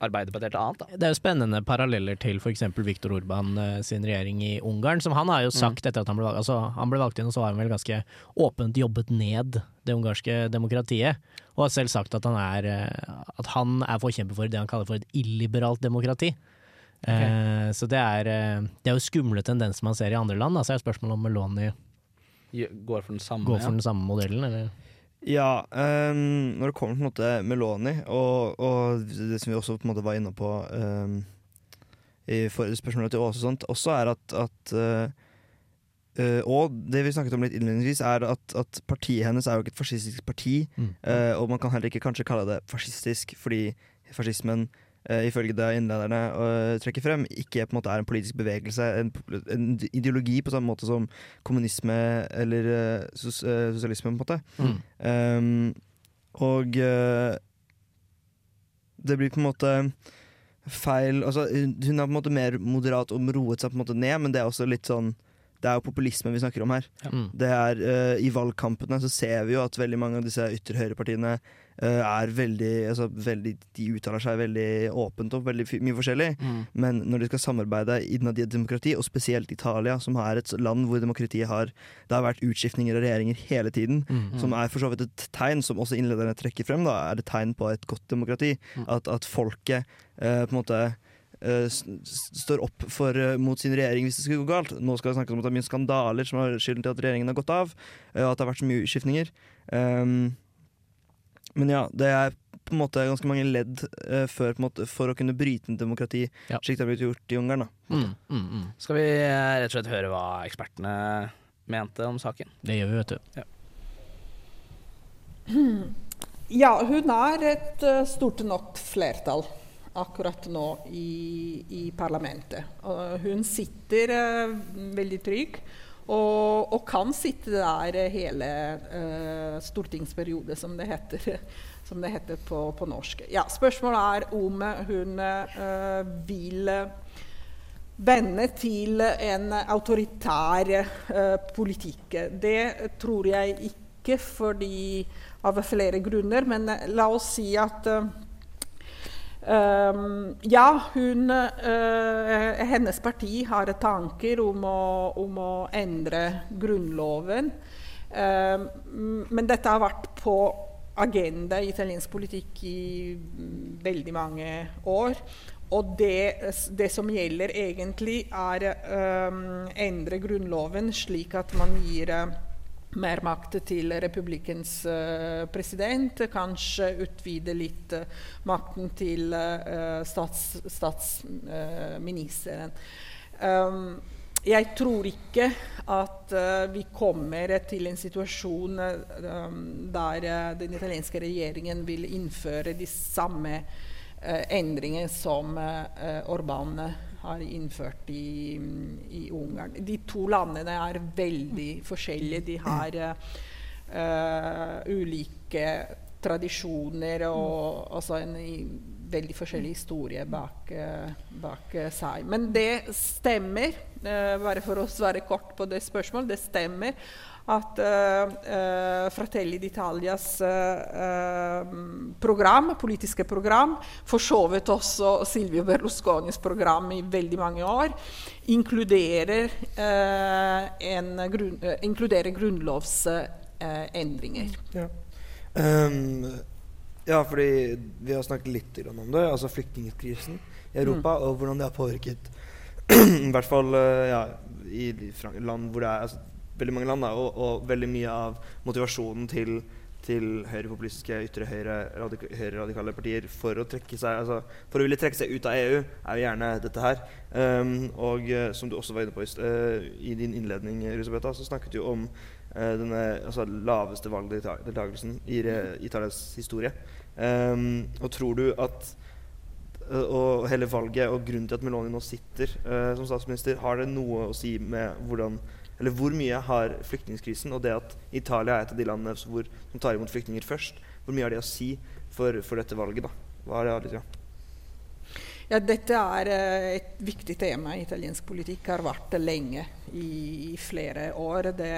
Speaker 2: arbeide på et helt annet? da?
Speaker 1: Det er jo spennende paralleller til f.eks. Viktor Orban eh, sin regjering i Ungarn, som han har jo sagt etter at han ble, valgt, altså, han ble valgt inn, og så har han vel ganske åpent jobbet ned det ungarske demokratiet. Og har selv sagt at han er, eh, at han er forkjemper for det han kaller for et illiberalt demokrati. Eh, så det er, eh, det er jo skumle tendenser man ser i andre land. Da. Så er spørsmålet om Meloni
Speaker 2: Går for den samme?
Speaker 1: går for den samme modellen, eller?
Speaker 3: Ja, um, når det kommer til noe måte Meloni, og, og det som vi også på en måte var inne på um, i forrige spørsmål til Åse, og sånt, også er at, at uh, Og det vi snakket om litt innledningsvis, er at, at partiet hennes er jo ikke et fascistisk parti.
Speaker 1: Mm.
Speaker 3: Uh, og man kan heller ikke kanskje kalle det fascistisk, fordi fascismen eh, ifølge det innlederne uh, trekker frem, ikke på en måte er en politisk bevegelse, en, en ideologi på samme måte som kommunisme eller uh, sos, sosialisme, på en måte.
Speaker 1: Mm.
Speaker 3: Um, og det blir på en måte feil altså, Hun er på en måte mer moderat og roet seg på en måte ned, men det er også litt sånn det er jo populisme vi snakker om her.
Speaker 1: Mm.
Speaker 3: Det er, uh, I valgkampene så ser vi jo at veldig mange av disse ytre høyrepartiene uh, er veldig, altså, veldig De uttaler seg veldig åpent om veldig mye forskjellig.
Speaker 2: Mm.
Speaker 3: Men når de skal samarbeide innad i et demokrati, og spesielt Italia, som er et land hvor demokratiet har Det har vært utskiftninger av regjeringer hele tiden,
Speaker 1: Mm.
Speaker 3: som er for så vidt et tegn, som også innlederne trekker frem, da, er et tegn på et godt demokrati.
Speaker 2: Mm.
Speaker 3: At, at folket eh, på en måte eh, står opp for, eh, mot sin regjering hvis det skulle gå galt. Nå skal det snakkes om at det er mye skandaler som har skylden til at regjeringen har gått av, eh, og at det har vært så mye utskiftninger. Um, men ja, det er på en måte ganske mange ledd eh, før, på en måte, for å kunne bryte en demokrati,
Speaker 1: Ja.
Speaker 3: slik det har blitt gjort i Ungarn. da.
Speaker 1: Mm. Mm. Mm.
Speaker 2: Skal vi eh, rett og slett høre hva ekspertene mente om saken?
Speaker 1: Det gjør vi, vet du.
Speaker 4: Ja, (clears throat) hun er et eh, stort nok flertall akkurat nå i, i parlamentet. Og hun sitter eh, veldig trygg og, og kan sitte der eh, hele uh, stortingsperiode, som det heter, (laughs) som det heter på, på norsk. Ja, spørsmålet er om hun uh, vil vende til en autoritær uh, politikk. Det tror jeg ikke fordi av flere grunner, men eh, la oss si at eh, Um, ja, hun, uh, hennes parti har tanker om å, om å endre Grunnloven. Um, men dette har vært på agenda i italiensk politikk i veldig mange år. Og det, det som gjelder egentlig, er um, endre Grunnloven slik at man gir eh, mer makt til republikkens eh, president. Kanskje utvide litt eh, makten til eh, stats, statsministeren. Um, jeg tror ikke at uh, vi kommer til en situasjon um, der uh, den italienske regjeringen vil innføre de samme endringene som Orban har innført i, i Ungarn. De to landene er veldig forskjellige. De har uh, ulike tradisjoner og altså en veldig forskjellig historie bak, eh, bak seg. Men det stemmer, bare for å svare kort på det spørsmålet, det stemmer at uh, Fratelli d'Italias eh, program, politiske program, for så vidt også Silvio Berlusconis program i veldig mange år, inkluderer, en grunn, inkluderer grunnlovsendringer.
Speaker 6: Ja. Um, ja, fordi vi har snakket litt om det, altså flyktningkrisen i Europa, og hvordan det har påvirket (clears throat) i hvert fall ja, i land hvor det er altså, veldig mange land, da, og, og veldig mye av motivasjonen til
Speaker 3: til høyrepopulistiske, ytre høyre, radik høyreradikale partier for å, trekke seg, altså, for å ville trekke seg ut av EU, er jo gjerne dette her. Um, og uh, som du også var inne på uh, i din innledning, Elisabetha, så snakket du om uh, denne altså, laveste valgdeltakelsen i Italias historie. Um, og tror du at og hele valget og grunnen til at Meloni nå sitter som statsminister, har det noe å si med hvordan eller hvor mye har flyktningkrisen og det at Italia er et av de landene hvor, som tar imot flyktninger først, hvor mye har det å si for, for dette valget? da? Hva er det, Alicia?
Speaker 4: Ja, dette er uh, et viktig tema italiensk politikk. Har vært det lenge, i, i flere år. Det,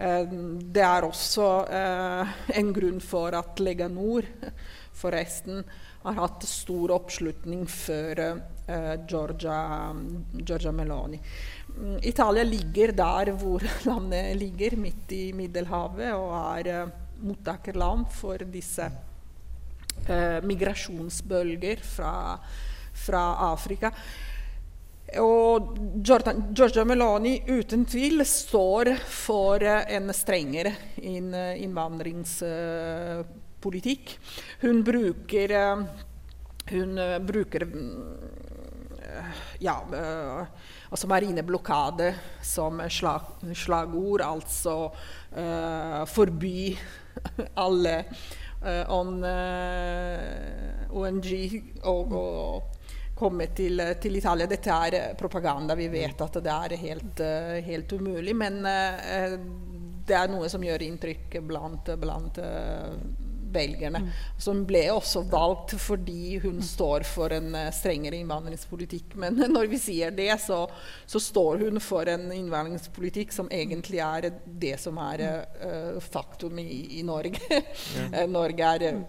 Speaker 4: uh, det er også uh, en grunn for at Lega Nord forresten har hatt stor oppslutning før Giorgia, Giorgia Meloni. Mm, Italia ligger der hvor (laughs) landet ligger, midt i Middelhavet, og er uh, mottakerland for disse uh, migrasjonsbølger fra, fra, Afrika. Og Giorgia Meloni uten tvil står for uh, en strengere inn, innvandringspolitikk. hun bruker hun bruker ja, altså marineblokade som slag, slagord. Altså uh, forby (laughs) alle uh, on, uh, ONG og, og komme til, til, Italia. Dette er propaganda. Vi vet at det er helt, helt umulig. Men det er noe som gjør inntrykk blant, blant velgerne. Mm. Som ble også valgt fordi hun mm. står for en uh, strengere innvandringspolitikk. Men (laughs) når vi sier det, så, så, står hun for en innvandringspolitikk som egentlig er det som er uh, faktum i, i Norge. (laughs) Norge er uh,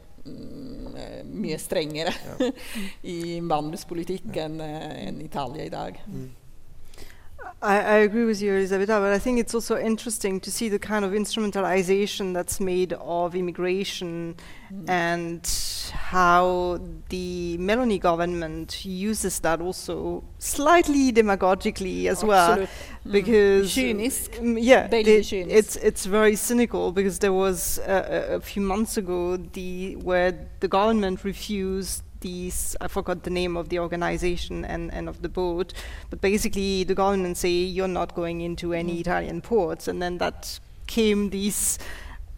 Speaker 4: mye strengere ja. (laughs) i innvandringspolitikk enn en Italia i dag.
Speaker 5: I, I, agree with you, Elisabetta, but I think it's also interesting to see the kind of instrumentalization that's made of immigration mm. and how the Meloni government uses that also slightly demagogically as
Speaker 4: Absolute.
Speaker 5: well. Mm. Because yeah, it's it's very cynical because there was uh, a, a few months ago the where the government refused these, I forgot the name of the organization and, and of the boat, but basically the government say you're not going into any mm. Italian ports, and then that came this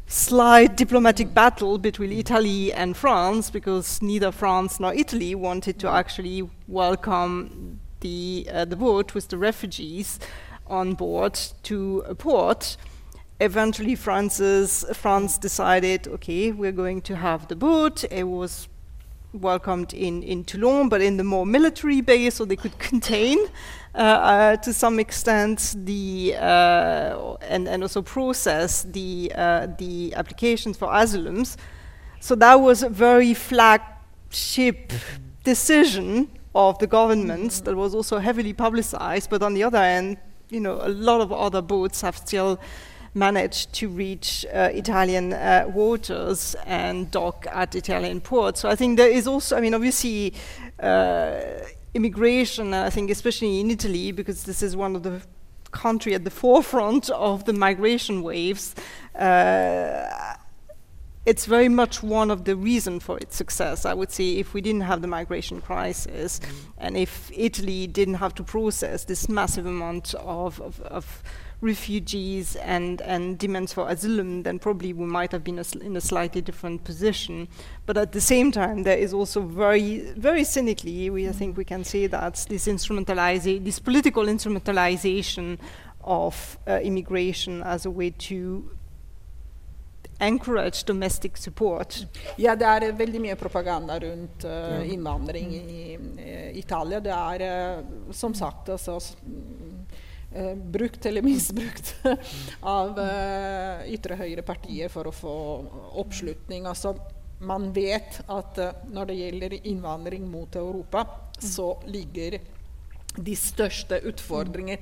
Speaker 5: slight diplomatic battle between Italy and France because neither France nor Italy wanted to actually welcome the uh, the boat with the refugees on board to a port. Eventually, France's, France decided, okay, we're going to have the boat. It was welcomed in, in Toulon, but in the more military base, so they could contain uh, uh, to some extent the uh, and, and also process the uh, the applications for asylums. So that was a very flagship decision of the government that was also heavily publicized. But on the other hand, you know, a lot of other boats have still managed to reach uh, Italian uh, waters and dock at Italian ports. So I think there is also, I mean, obviously, uh, immigration, I think, especially in Italy, because this is one of the country at the forefront of the migration waves. Uh, it's very much one of the reasons for its success. I would say if we didn't have the migration crisis, mm. and if Italy didn't have to process this massive amount of, of, of refugees and, and demands for asylum, then probably we might have been a in a slightly different position. But at the same time, there is also very, very cynically, we I think we can say that this instrumentalization, this political instrumentalization of uh, immigration as a way to encourage domestic support.
Speaker 4: Ja, det er veldig mye propaganda rundt uh, innvandring i i Italia. Det er uh, som sagt altså, eh, brukt eller misbrukt (laughs) av eh, ytre høyre partier for å få oppslutning. Altså, man vet at eh, når det gjelder innvandring mot Europa, så ligger de største utfordringer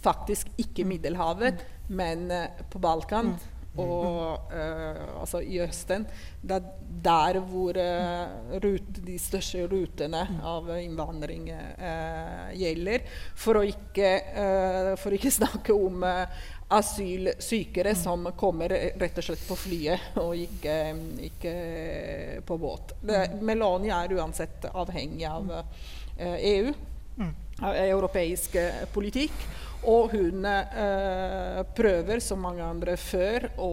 Speaker 4: faktisk ikke Middelhavet, men eh, på Balkan. Og uh, altså i Østen. Det er der hvor uh, rute, de største rutene av innvandring uh, gjelder. For å ikke, eh, for å ikke (laughs) snakke om eh, asylsykere som kommer rett og slett på flyet og ikke, ikke på båt. Det, Melania er uansett avhengig av eh, EU, av europeisk eh, politikk. Og hun eh, prøver, som mange andre før, å,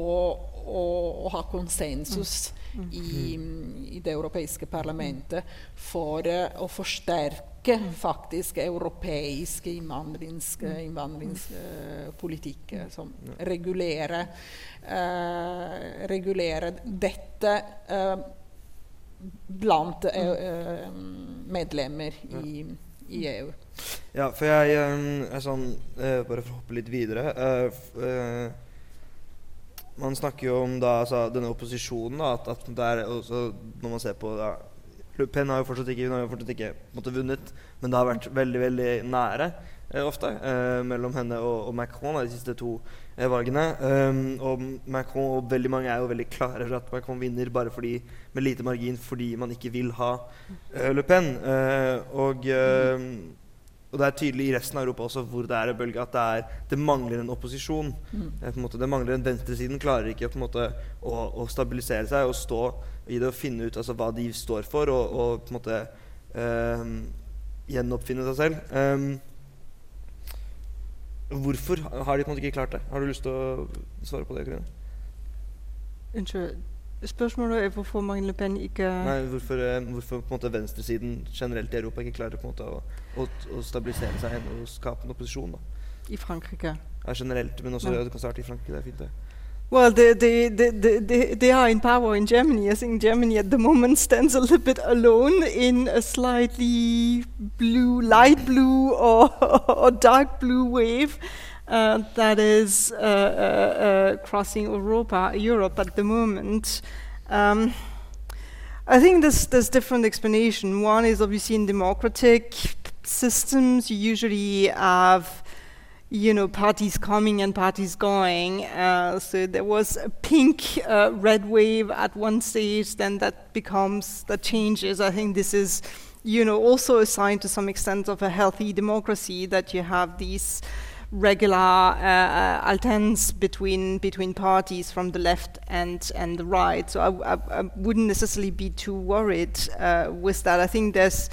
Speaker 4: å, å ha konsensus i, i, det europeiske parlamentet for eh, å forsterke faktisk europeisk innvandrings- innvandringspolitikk eh, som regulerer, eh, regulerer dette eh, blant eh, medlemmer i, i EU.
Speaker 3: Ja, for jeg er sånn eh, Bare for å hoppe litt videre eh, eh, Man snakker jo om da altså, denne opposisjonen, da, at, at det er også, Når man ser på da, Pen har jo fortsatt ikke, har jo fortsatt ikke måtte, vunnet, men det har vært veldig veldig nære ofte mellom henne og, og Macron de siste to valgene. Um, og Macron og veldig mange er jo veldig klare for at Macron vinner bare fordi, med lite margin fordi man ikke vil ha uh, Le Pen. Uh, og uh, og det er tydelig i resten av Europa også hvor det er en bølge at det, er, det mangler en opposisjon. Mm. på en måte, det mangler en Venstresiden klarer ikke måte å, å stabilisere seg og stå i det og finne ut altså, hva de står for, og, og på en måte eh, gjenoppfinne seg selv. Ehm, hvorfor har de på en måte ikke klart det? Har du lyst til å svare på det, Karine?
Speaker 5: Unnskyld. Spørsmålet er hvorfor Marine Le Pen ikke
Speaker 3: Nei, hvorfor, eh, hvorfor på en måte venstresiden generelt i Europa ikke klarer på en måte å, å, å stabilisere seg og skape en opposisjon? da?
Speaker 5: i Frankrike.
Speaker 3: Ja, generelt, men også
Speaker 5: men.
Speaker 3: det kan starte i Frankrike. Det er fint, det.
Speaker 5: Well, they, they, they, they, they, are in power in Germany. I think Germany at the moment (laughs) stands a little bit alone in a slightly blue, light blue (laughs) or, or dark blue wave uh, that is uh, uh, uh, crossing Europa, Europe at the moment. Um, I think there's, there's different explanation. One is obviously in democratic systems, you usually have you know, parties coming and parties going. Uh, so there was a pink uh, red wave at one stage, then that becomes, that changes. I think this is, you know, also a sign to some extent of a healthy democracy that you have these regular uh, uh, between between parties from the left and and the right. So I, I, I wouldn't necessarily be too worried uh, with that. I think there's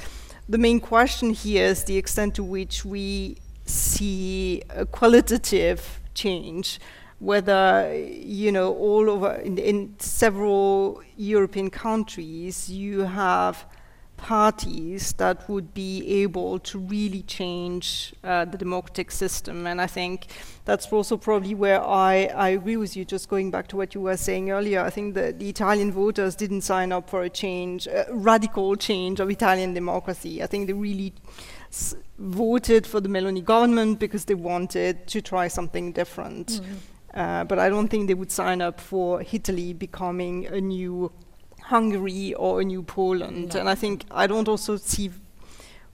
Speaker 5: the main question here is the extent to which we see a qualitative change whether you know all over in, in several european countries you have parties that would be able to really change uh, the democratic system. And i think that's also probably where I, I agree with you just going back to what you were saying earlier. I think that the italian voters didn't sign up for a change a radical change of italian democracy. I think they really voted for the Meloni government because they wanted to try something different. Uh, but I don't think they would sign up for Italy becoming a new Hungary or a new Poland.
Speaker 4: No.
Speaker 5: And I think I don't also see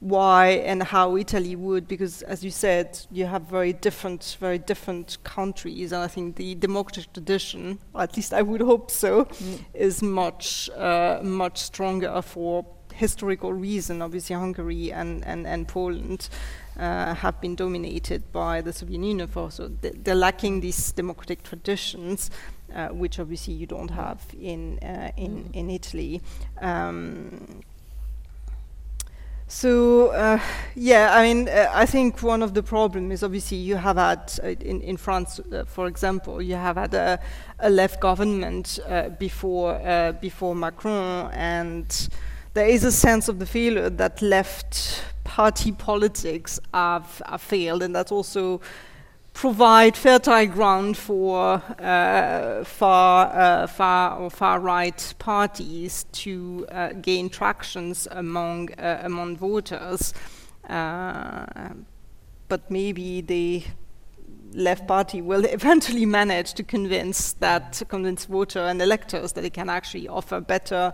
Speaker 5: why and how Italy would, because as you said, you have very different, very different countries, and I think the democratic tradition, or at least I would hope so, is much, uh, much stronger for historical reason. Obviously, Hungary and, and, and Poland uh, have been dominated by the Soviet Union for, so th- they're lacking these democratic traditions. Uh, which obviously you don't have in uh, in in Italy. Um, so uh, yeah, I mean, uh, I think one of the problem is obviously you have had uh, in in France, for example, you have had a, a left government before before Macron, and there is a sense of the failure that left party politics have, have failed, and that's also provide fertile ground for uh, far, uh, far or far right parties to uh, gain tractions among uh, among voters. Uh, but maybe the left party will (laughs) eventually manage to convince that convince voter and electors that it can actually offer better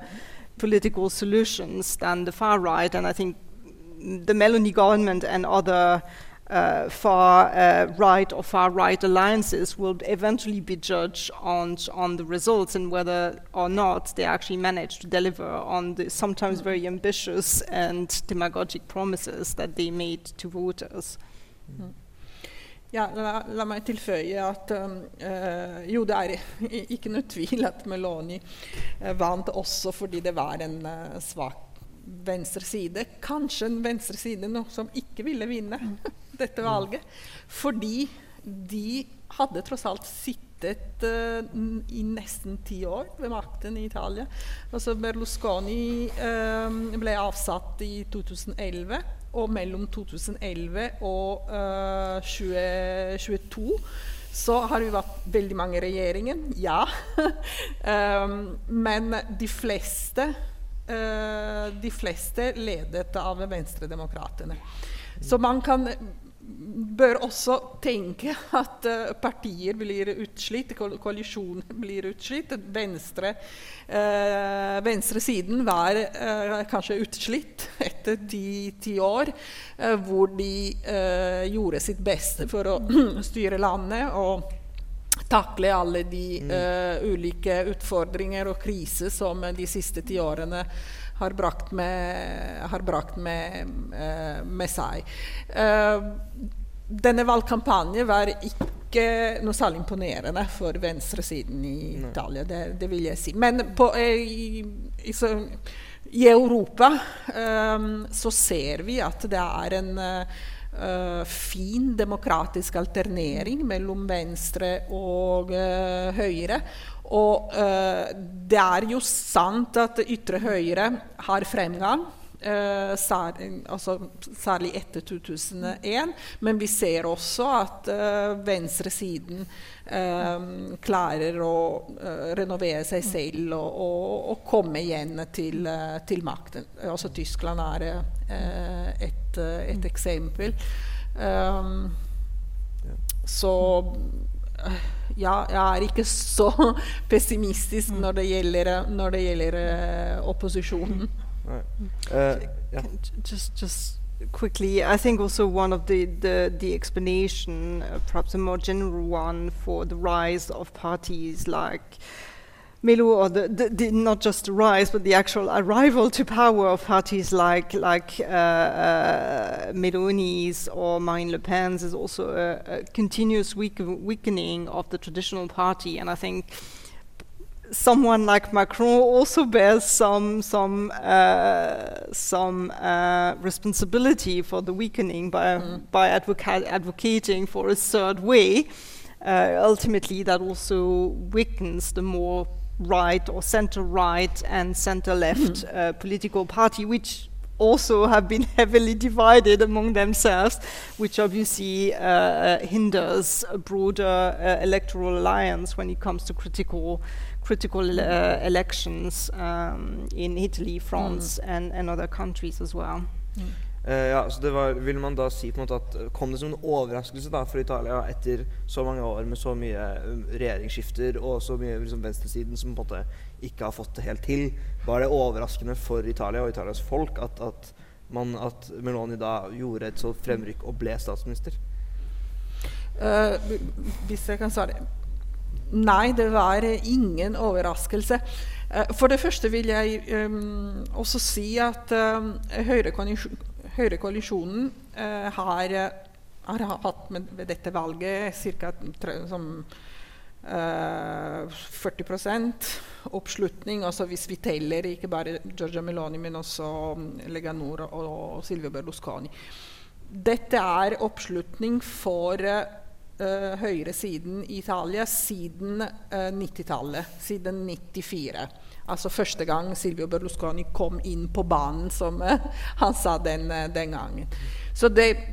Speaker 5: political solutions than the far right. And I think the Meloni government and other uh, far uh, right or far right alliances will eventually be judged on, on the results and whether or not they actually manage to deliver on the sometimes very ambitious and demagogic promises that they made to voters.
Speaker 4: Mm. Ja, la, la, meg tilføye at uh, jo, det er ikke noe tvil at Meloni uh, vant også fordi det var en uh, svak venstre side. Kanskje en venstre side som ikke ville vinne (laughs) dette valget. Fordi de hadde tross alt sittet i nesten ti år ved makten i Italia. Altså Berlusconi ble avsatt i 2011 og mellom 2011 og uh, 2022 så har vi vært veldig mange i regjeringen, ja. (laughs) men de fleste, de fleste ledet av Venstredemokratene. Så man kan bør også tenke at uh, partier blir utslitt, ko koalisjoner (laughs) blir utslitt. Venstre, uh, venstresiden var uh, kanskje utslitt (laughs) etter ti, ti år, hvor de gjorde sitt beste for å (clears throat) styre landet. og takle alle de mm. ulike utfordringer og kriser som de siste ti årene har brakt med, har brakt med, uh, med seg. Uh, denne valgkampanjen var ikke noe særlig imponerende for venstresiden i Nei. Italia, det, det, vil jeg si. Men på, eh, i, i, så, i, Europa så ser vi at det er en uh, fin demokratisk alternering mellom venstre og uh, høyre. Og eh, det er jo sant at ytre høyre har fremgang. Eh, særlig, altså, særlig etter 2001. Men vi ser også at eh, venstresiden uh, klarer å renovere seg selv og, og, og komme igjen til, til, makten. Altså Tyskland er et, et, eksempel. Um, så ja, jeg er ikke så (laughs) pessimistisk når det gjelder, når det gjelder uh, opposisjonen.
Speaker 5: Uh, yeah. Just, just quickly, I think also one of the the, the explanation, uh, perhaps a more general one, for the rise of parties like Melo, or the, the, the, not just the rise, but the actual arrival to power of parties like like uh, uh, Meloni's or Marine Le Pen's is also a, a continuous weak, weakening of the traditional party, and I think someone like Macron also bears some some uh, some uh, responsibility for the weakening by mm. by advoca advocating for a third way. Uh, ultimately, that also weakens the more right or center right and center left mm-hmm. uh, political party, which also have been (laughs) heavily divided among themselves, which obviously uh, uh, hinders a broader uh, electoral alliance when it comes to critical critical uh, elections um, in Italy, France, mm. and, and other countries as well. Mm.
Speaker 3: Uh, ja, så det var, Vil man da si på en måte at eh, Kom det som en overraskelse da for Italia etter så mange år med så mye um, regjeringsskifter og så mye liksom, venstresiden som på en måte ikke har fått det helt til? Var det overraskende for Italia og Italias folk at, at, man, at Meloni da gjorde et så fremrykk og ble statsminister?
Speaker 4: Uh, hvis jeg kan svare Nei, det var ingen overraskelse. Uh, for det første vil jeg um, også si at um, Høyrekoalisjonen eh, har, har, hatt med, med dette valget ca. Eh, 40 oppslutning. Altså hvis vi teller ikke bare Giorgia Meloni, men også mm, Leganor og, og Silvio Berlusconi. Dette er oppslutning for uh, høyresiden i Italia siden uh, 90-tallet, siden 94. Altså første gang Silvio Berlusconi kom inn på banen, som uh, han sa den, uh, den, gangen. Så det er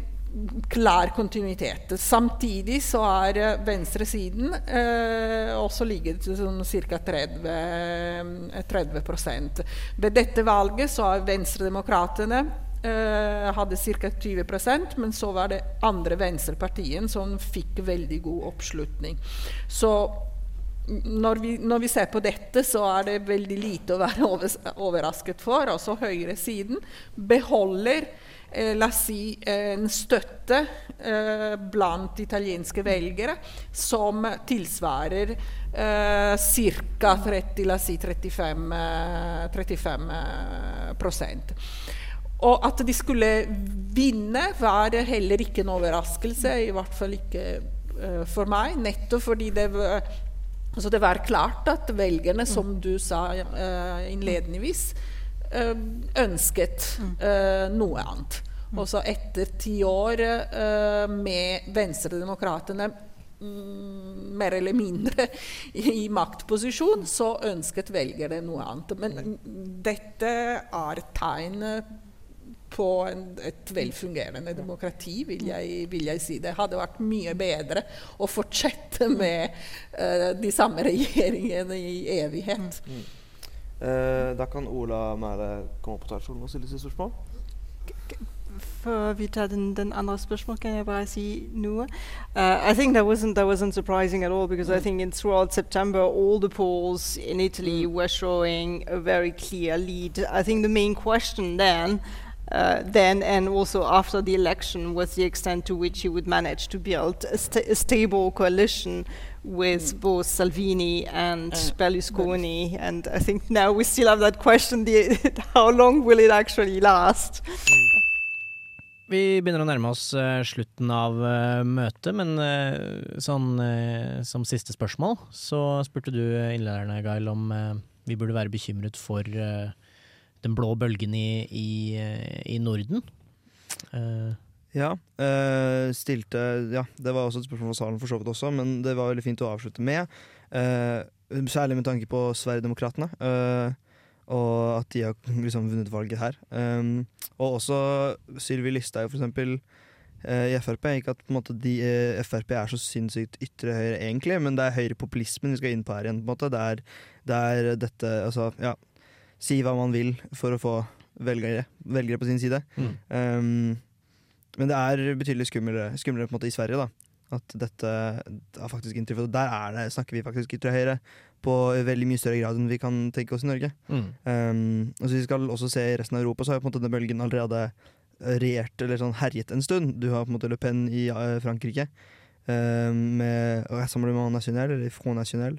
Speaker 4: klar kontinuitet. Samtidig så er uh, venstresiden uh, også ligget sånn ca. 30, 30 Ved dette valget så er Venstredemokratene hadde ca. 20% men så var det andre venstrepartiene som fikk veldig god oppslutning. Så når vi, når vi, ser på dette, så er det veldig lite å være overrasket for. Altså høyresiden beholder eh, la oss si, en støtte eh, blant italienske velgere som tilsvarer eh, ca. 30, la oss si 35, eh, 35 eh. Og at de skulle vinne, var heller ikke en overraskelse, i hvert fall ikke eh, for meg. Nettopp fordi det var, altså det var klart at velgerne, som du sa eh, innledningsvis, eh, ønsket eh, noe annet. Og så etter ti år med Venstredemokratene mm, mer eller mindre (laughs) i maktposisjon, så ønsket velgerne noe annet. Men mm, dette er tegn på en, et velfungerende demokrati, vil jeg, vil jeg, si. Det hadde vært mye bedre å fortsette med uh, de samme regjeringene i evighet.
Speaker 3: Mm. Uh, da kan Ola Mæle komme opp på talerstolen og stille sitt spørsmål.
Speaker 5: Før vi tar den, den andre spørsmål, kan jeg bare si noe? Uh, I think that wasn't that wasn't surprising at all because mm. I think in, throughout September all the polls in Italy were showing a very clear lead. I think the main question then uh, then and also after the election was the extent to which he would manage to build a, sta a stable coalition with mm. both Salvini and uh, Berlusconi. And I think now we still have that question: the, (laughs) how long will it actually last?
Speaker 1: Vi begynner å nærme oss uh, slutten av uh, møtet, men uh, sånn som siste spørsmål så spurte du innlederne, Gail, om vi burde være bekymret for den blå bølgen i, i, i Norden.
Speaker 3: ja, stilte Ja, det var også et spørsmål fra salen for så vidt også, men det var veldig fint å avslutte med. særlig med tanke på Sverigedemokraterna. Uh, og at de har liksom vunnet valget her. Um, og også Sylvi Listhaug, for eksempel, uh, i Frp. Ikke at måte, de, uh, Frp er så sinnssykt ytre høyre, egentlig, men det er høyrepopulismen vi skal inn på her igjen. på en måte. Det er, det er dette Altså, ja. Si hva man vil for å få velgere, velgere på sin side. Mm. Um, men det er betydelig skumlere, skumlere på en måte i Sverige, da. At dette har faktisk inntrykk. Der er det, snakker vi faktisk ytre høyre på veldig mye større grad enn vi kan tenke oss i Norge. Mm. Um, og så vi skal også se i resten av Europa, så har på en måte denne bølgen allerede regjert, eller sånn herjet en stund. Du har på en måte Le Pen i uh, Frankrike um, med Rassemblement National, eller Front National,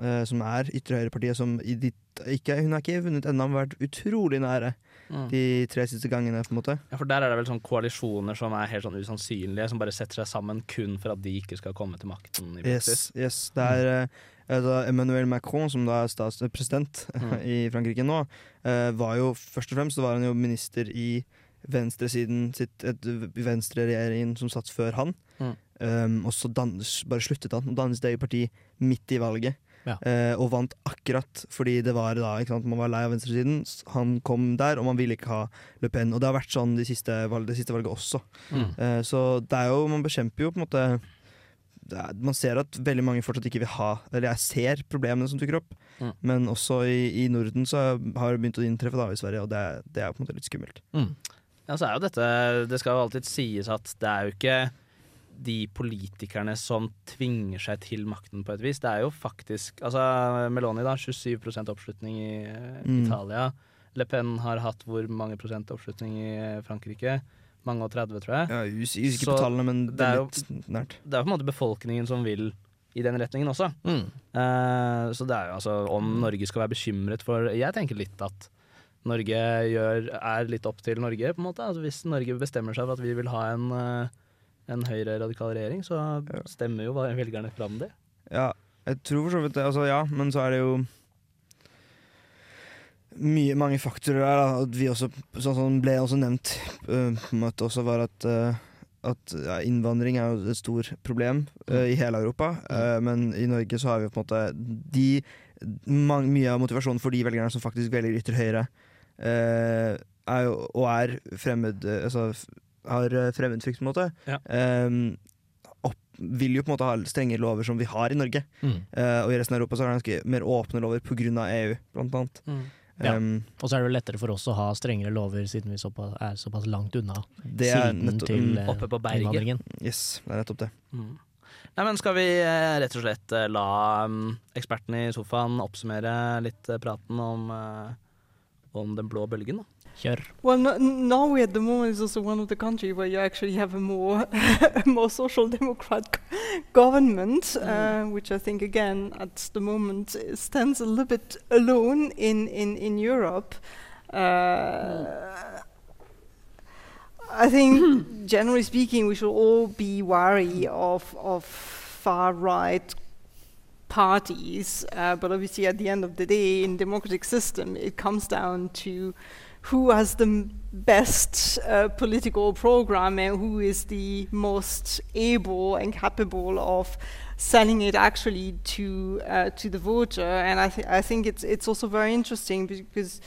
Speaker 3: uh, som er ytre høyrepartiet som ditt, ikke, Hun har ikke vunnet ennå, men vært utrolig nære mm. de tre siste gangene. på en måte
Speaker 2: Ja, For der er det vel sånn koalisjoner som er helt sånn usannsynlige, som bare setter seg sammen kun for at de ikke skal komme til makten? i
Speaker 3: Yes, yes. Det er uh, altså Emmanuel Macron, som da er statspresident mm. (laughs) i Frankrike nå, var jo først og fremst var han jo minister i venstresiden sitt, venstreregjeringen som satt før han. Mm. Um, og så dannes, bare sluttet han og dannet sitt eget parti midt i valget. Ja. Eh, og vant akkurat fordi det var da sant, man var lei av venstresiden. Han kom der, og man ville ikke ha Le Pen. Og det har vært sånn de siste, det siste valget også. Mm. Eh, så det er jo, man bekjemper jo på en måte er, man ser at veldig mange fortsatt ikke vil ha Eller jeg ser problemene som dukker opp, mm. men også i, i, Norden så har det begynt å inntreffe da i Sverige, og det, det er på en måte litt skummelt.
Speaker 2: Mm. Ja, så er jo dette Det skal jo alltid sies at det er jo ikke de politikerne som tvinger seg til makten på et vis. Det er jo faktisk Altså Meloni, da. 27% oppslutning i mm. Italia. Le Pen har hatt hvor mange prosent oppslutning i Frankrike? mange og 30, tror jeg.
Speaker 3: Ja, Usikker på tallene, men det er litt nært.
Speaker 2: Det er på en måte befolkningen som vil i den retningen også. Mm. Uh, så det er jo altså om Norge skal være bekymret for Jeg tenker litt at Norge gjør, er litt opp til Norge, på en måte. Altså, hvis Norge bestemmer seg for at vi vil ha en, uh, en høyre-radikal regjering, så stemmer jo velgerne fram det.
Speaker 3: Ja, jeg tror for så vidt det. Altså, ja, men så er det jo mye, mange faktorer der. Da. At vi også, sånn som ble også nevnt uh, på en måte også, var at, uh, at ja, innvandring er jo et stort problem uh, i hele Europa. Mm. men i Norge så har vi på en måte de, man, Mye av motivasjonen for de velgerne som faktisk velger ytre høyre, er jo, og er fremmed altså, har fremmedfrykt, på en måte. Ja. Um, vil jo på en måte ha strenge lover som vi har i Norge. Mm. Uh, og i resten av Europa så er det ganske mer åpne lover pga. EU, blant annet. Mm.
Speaker 1: Ja. Um, og så er det jo lettere for oss å ha strengere lover, siden vi såpass, er såpass langt unna siden til uh,
Speaker 2: Oppe på berget.
Speaker 3: Yes, det er nettopp det. Mm.
Speaker 2: Nei, men Skal vi eh, rett og slett eh, la um, ekspertene i sofaen oppsummere litt praten om, uh, om den blå bølgen, da?
Speaker 1: Kjør.
Speaker 5: Well, no, Norway at the moment is also one of the countries where you actually have a more, a (laughs) more social democrat government, uh, which I think again at the moment stands a little bit alone in in in Europe. Uh, I think, (coughs) generally speaking, we should all be wary of of far right parties. Uh, but obviously, at the end of the day, in democratic system, it comes down to who has the best uh, political program and who is the most able and capable of selling it actually to uh, to the voter. And I, th- I think it's it's also very interesting because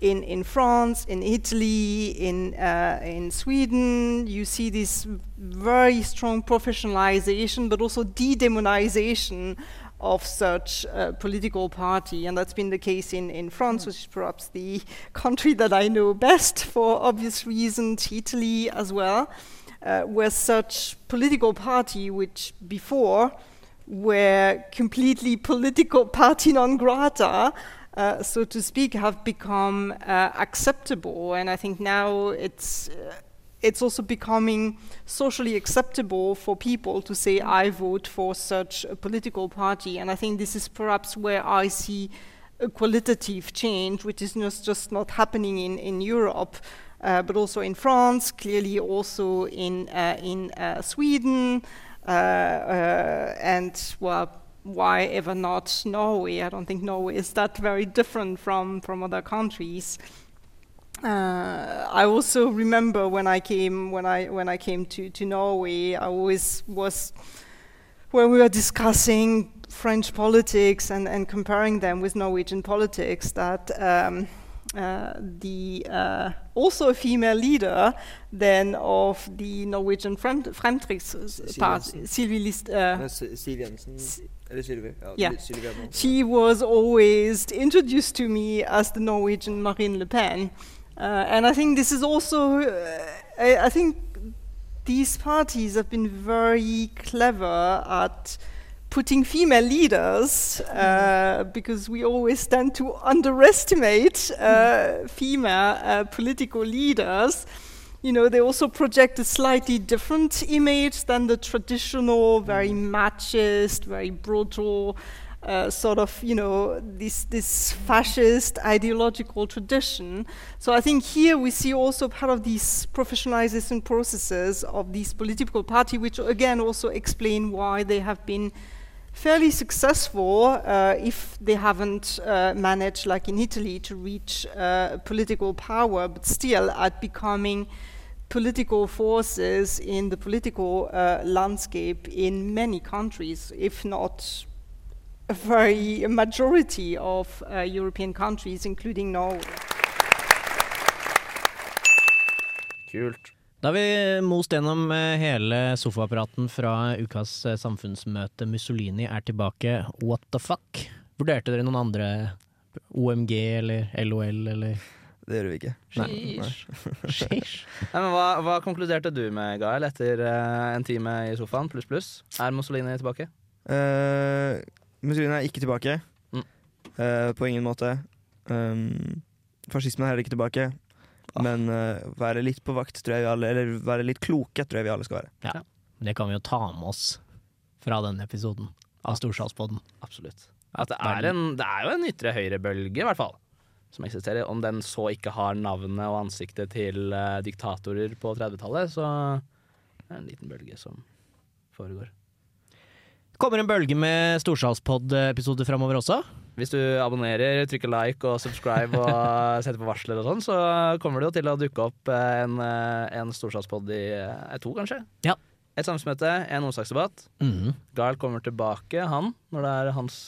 Speaker 5: in in France, in Italy, in uh, in Sweden, you see this very strong professionalization, but also de-demonization of such political party, and that's been the case in, in France, which is perhaps the (laughs) country that I know best for obvious reasons, Italy as well, uh, where such political party, which before were completely (laughs) political party non grata, uh, so to speak, have become uh, acceptable, and I think now it's uh, it's also becoming socially acceptable for people to say I vote for such a political party, and I think this is perhaps where I see a qualitative change, which is not just not happening in in Europe. Uh, but also in France, clearly also in uh, in uh, Sweden, uh, uh, and well, why ever not Norway? I don't think Norway is that very different from, from other countries. Uh, I also remember when I came when I when I came to, to Norway, I always was when we were discussing French politics and, and comparing them with Norwegian politics that um, uh, the uh, also a female leader then of the Norwegian Frem- Fremskrittsparti, Sylvie List, uh,
Speaker 3: Men S- Siv Jensen Eller Sylvi. Ja,
Speaker 5: Ja.
Speaker 3: Sylvi nå.
Speaker 5: she was always introduced to me as the Norwegian Marine Le Pen. Uh, and I think this is also, uh, I, I think these parties have been very clever at putting female leaders uh, because we always tend to underestimate uh, female uh, political leaders. You know, they also project a slightly different image than the traditional, very machist, very brutal, uh, sort of, you know, this this fascist ideological tradition. So I think here we see also part of these professionalization processes of these political party, which again also explain why they have been fairly successful uh, if they haven't uh, managed, like in Italy, to reach uh, political power, but still at becoming political forces in the political uh, landscape in many countries, if not a very majority of uh, European countries, including Norway.
Speaker 2: Kult.
Speaker 1: Da har vi most gjennom eh, hele sofaapparaten fra ukas eh, samfunnsmøte. Mussolini er tilbake. What the fuck? Vurderte dere noen andre OMG eller LOL eller
Speaker 3: Det gjør vi ikke.
Speaker 1: Nei.
Speaker 2: Sheesh. (laughs) (laughs) Nei, men hva, hva konkluderte du med, Gael, etter uh, en time i sofaen pluss pluss? Er Mussolini tilbake?
Speaker 3: Uh, Mussolini er ikke tilbake.
Speaker 2: Mm.
Speaker 3: Uh, på ingen måte. Um, fascismen er heller ikke tilbake.
Speaker 2: Ah.
Speaker 3: Men uh, være litt på vakt, tror jeg vi alle Eller være litt kloke, tror jeg vi alle skal være.
Speaker 1: Det kan vi jo ta med oss fra denne episoden av Storsalspodden.
Speaker 2: Absolutt. At det, er en, det er jo en ytre høyrebølge, i hvert fall, som eksisterer. Om den så ikke har navnet og ansiktet til uh, diktatorer på 30-tallet, så er det en liten bølge som foregår.
Speaker 1: Kommer en bølge med Storsalspod-episoder framover også.
Speaker 2: Hvis du abonnerer, trykker like og subscribe og (laughs) setter på varsler og sånn, så kommer det jo til å dukke opp eh, en, eh, en storsalspodd i eh, to, kanskje.
Speaker 1: Ja.
Speaker 2: Et samfunnsmøte, en onsdagsdebatt.
Speaker 1: Mhm.
Speaker 2: Gahl kommer tilbake, han, når det er hans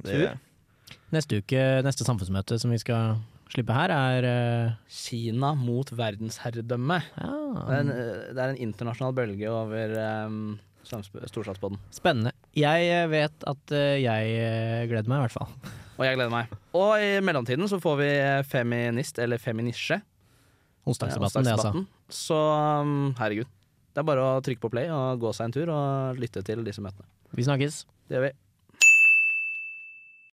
Speaker 3: Det,
Speaker 2: Tur.
Speaker 1: Neste uke, neste samfunnsmøte som vi skal slippe her, er uh...
Speaker 2: Kina mot verdensherredømme. Det er
Speaker 1: ja,
Speaker 2: en, det er en internasjonal bølge over um, Storsalspodden.
Speaker 1: spennende. Jeg eh, vet at eh, jeg eh, gleder meg, i hvert fall.
Speaker 2: Og jeg gleder meg. Og i mellomtiden så får vi feminist, eller feminisje.
Speaker 1: Onsdagsdebatten, det, altså.
Speaker 2: Så um, herregud. Det er bare å trykke på play og gå seg en tur og lytte til disse møtene.
Speaker 1: Vi snakkes.
Speaker 2: Det gjør vi.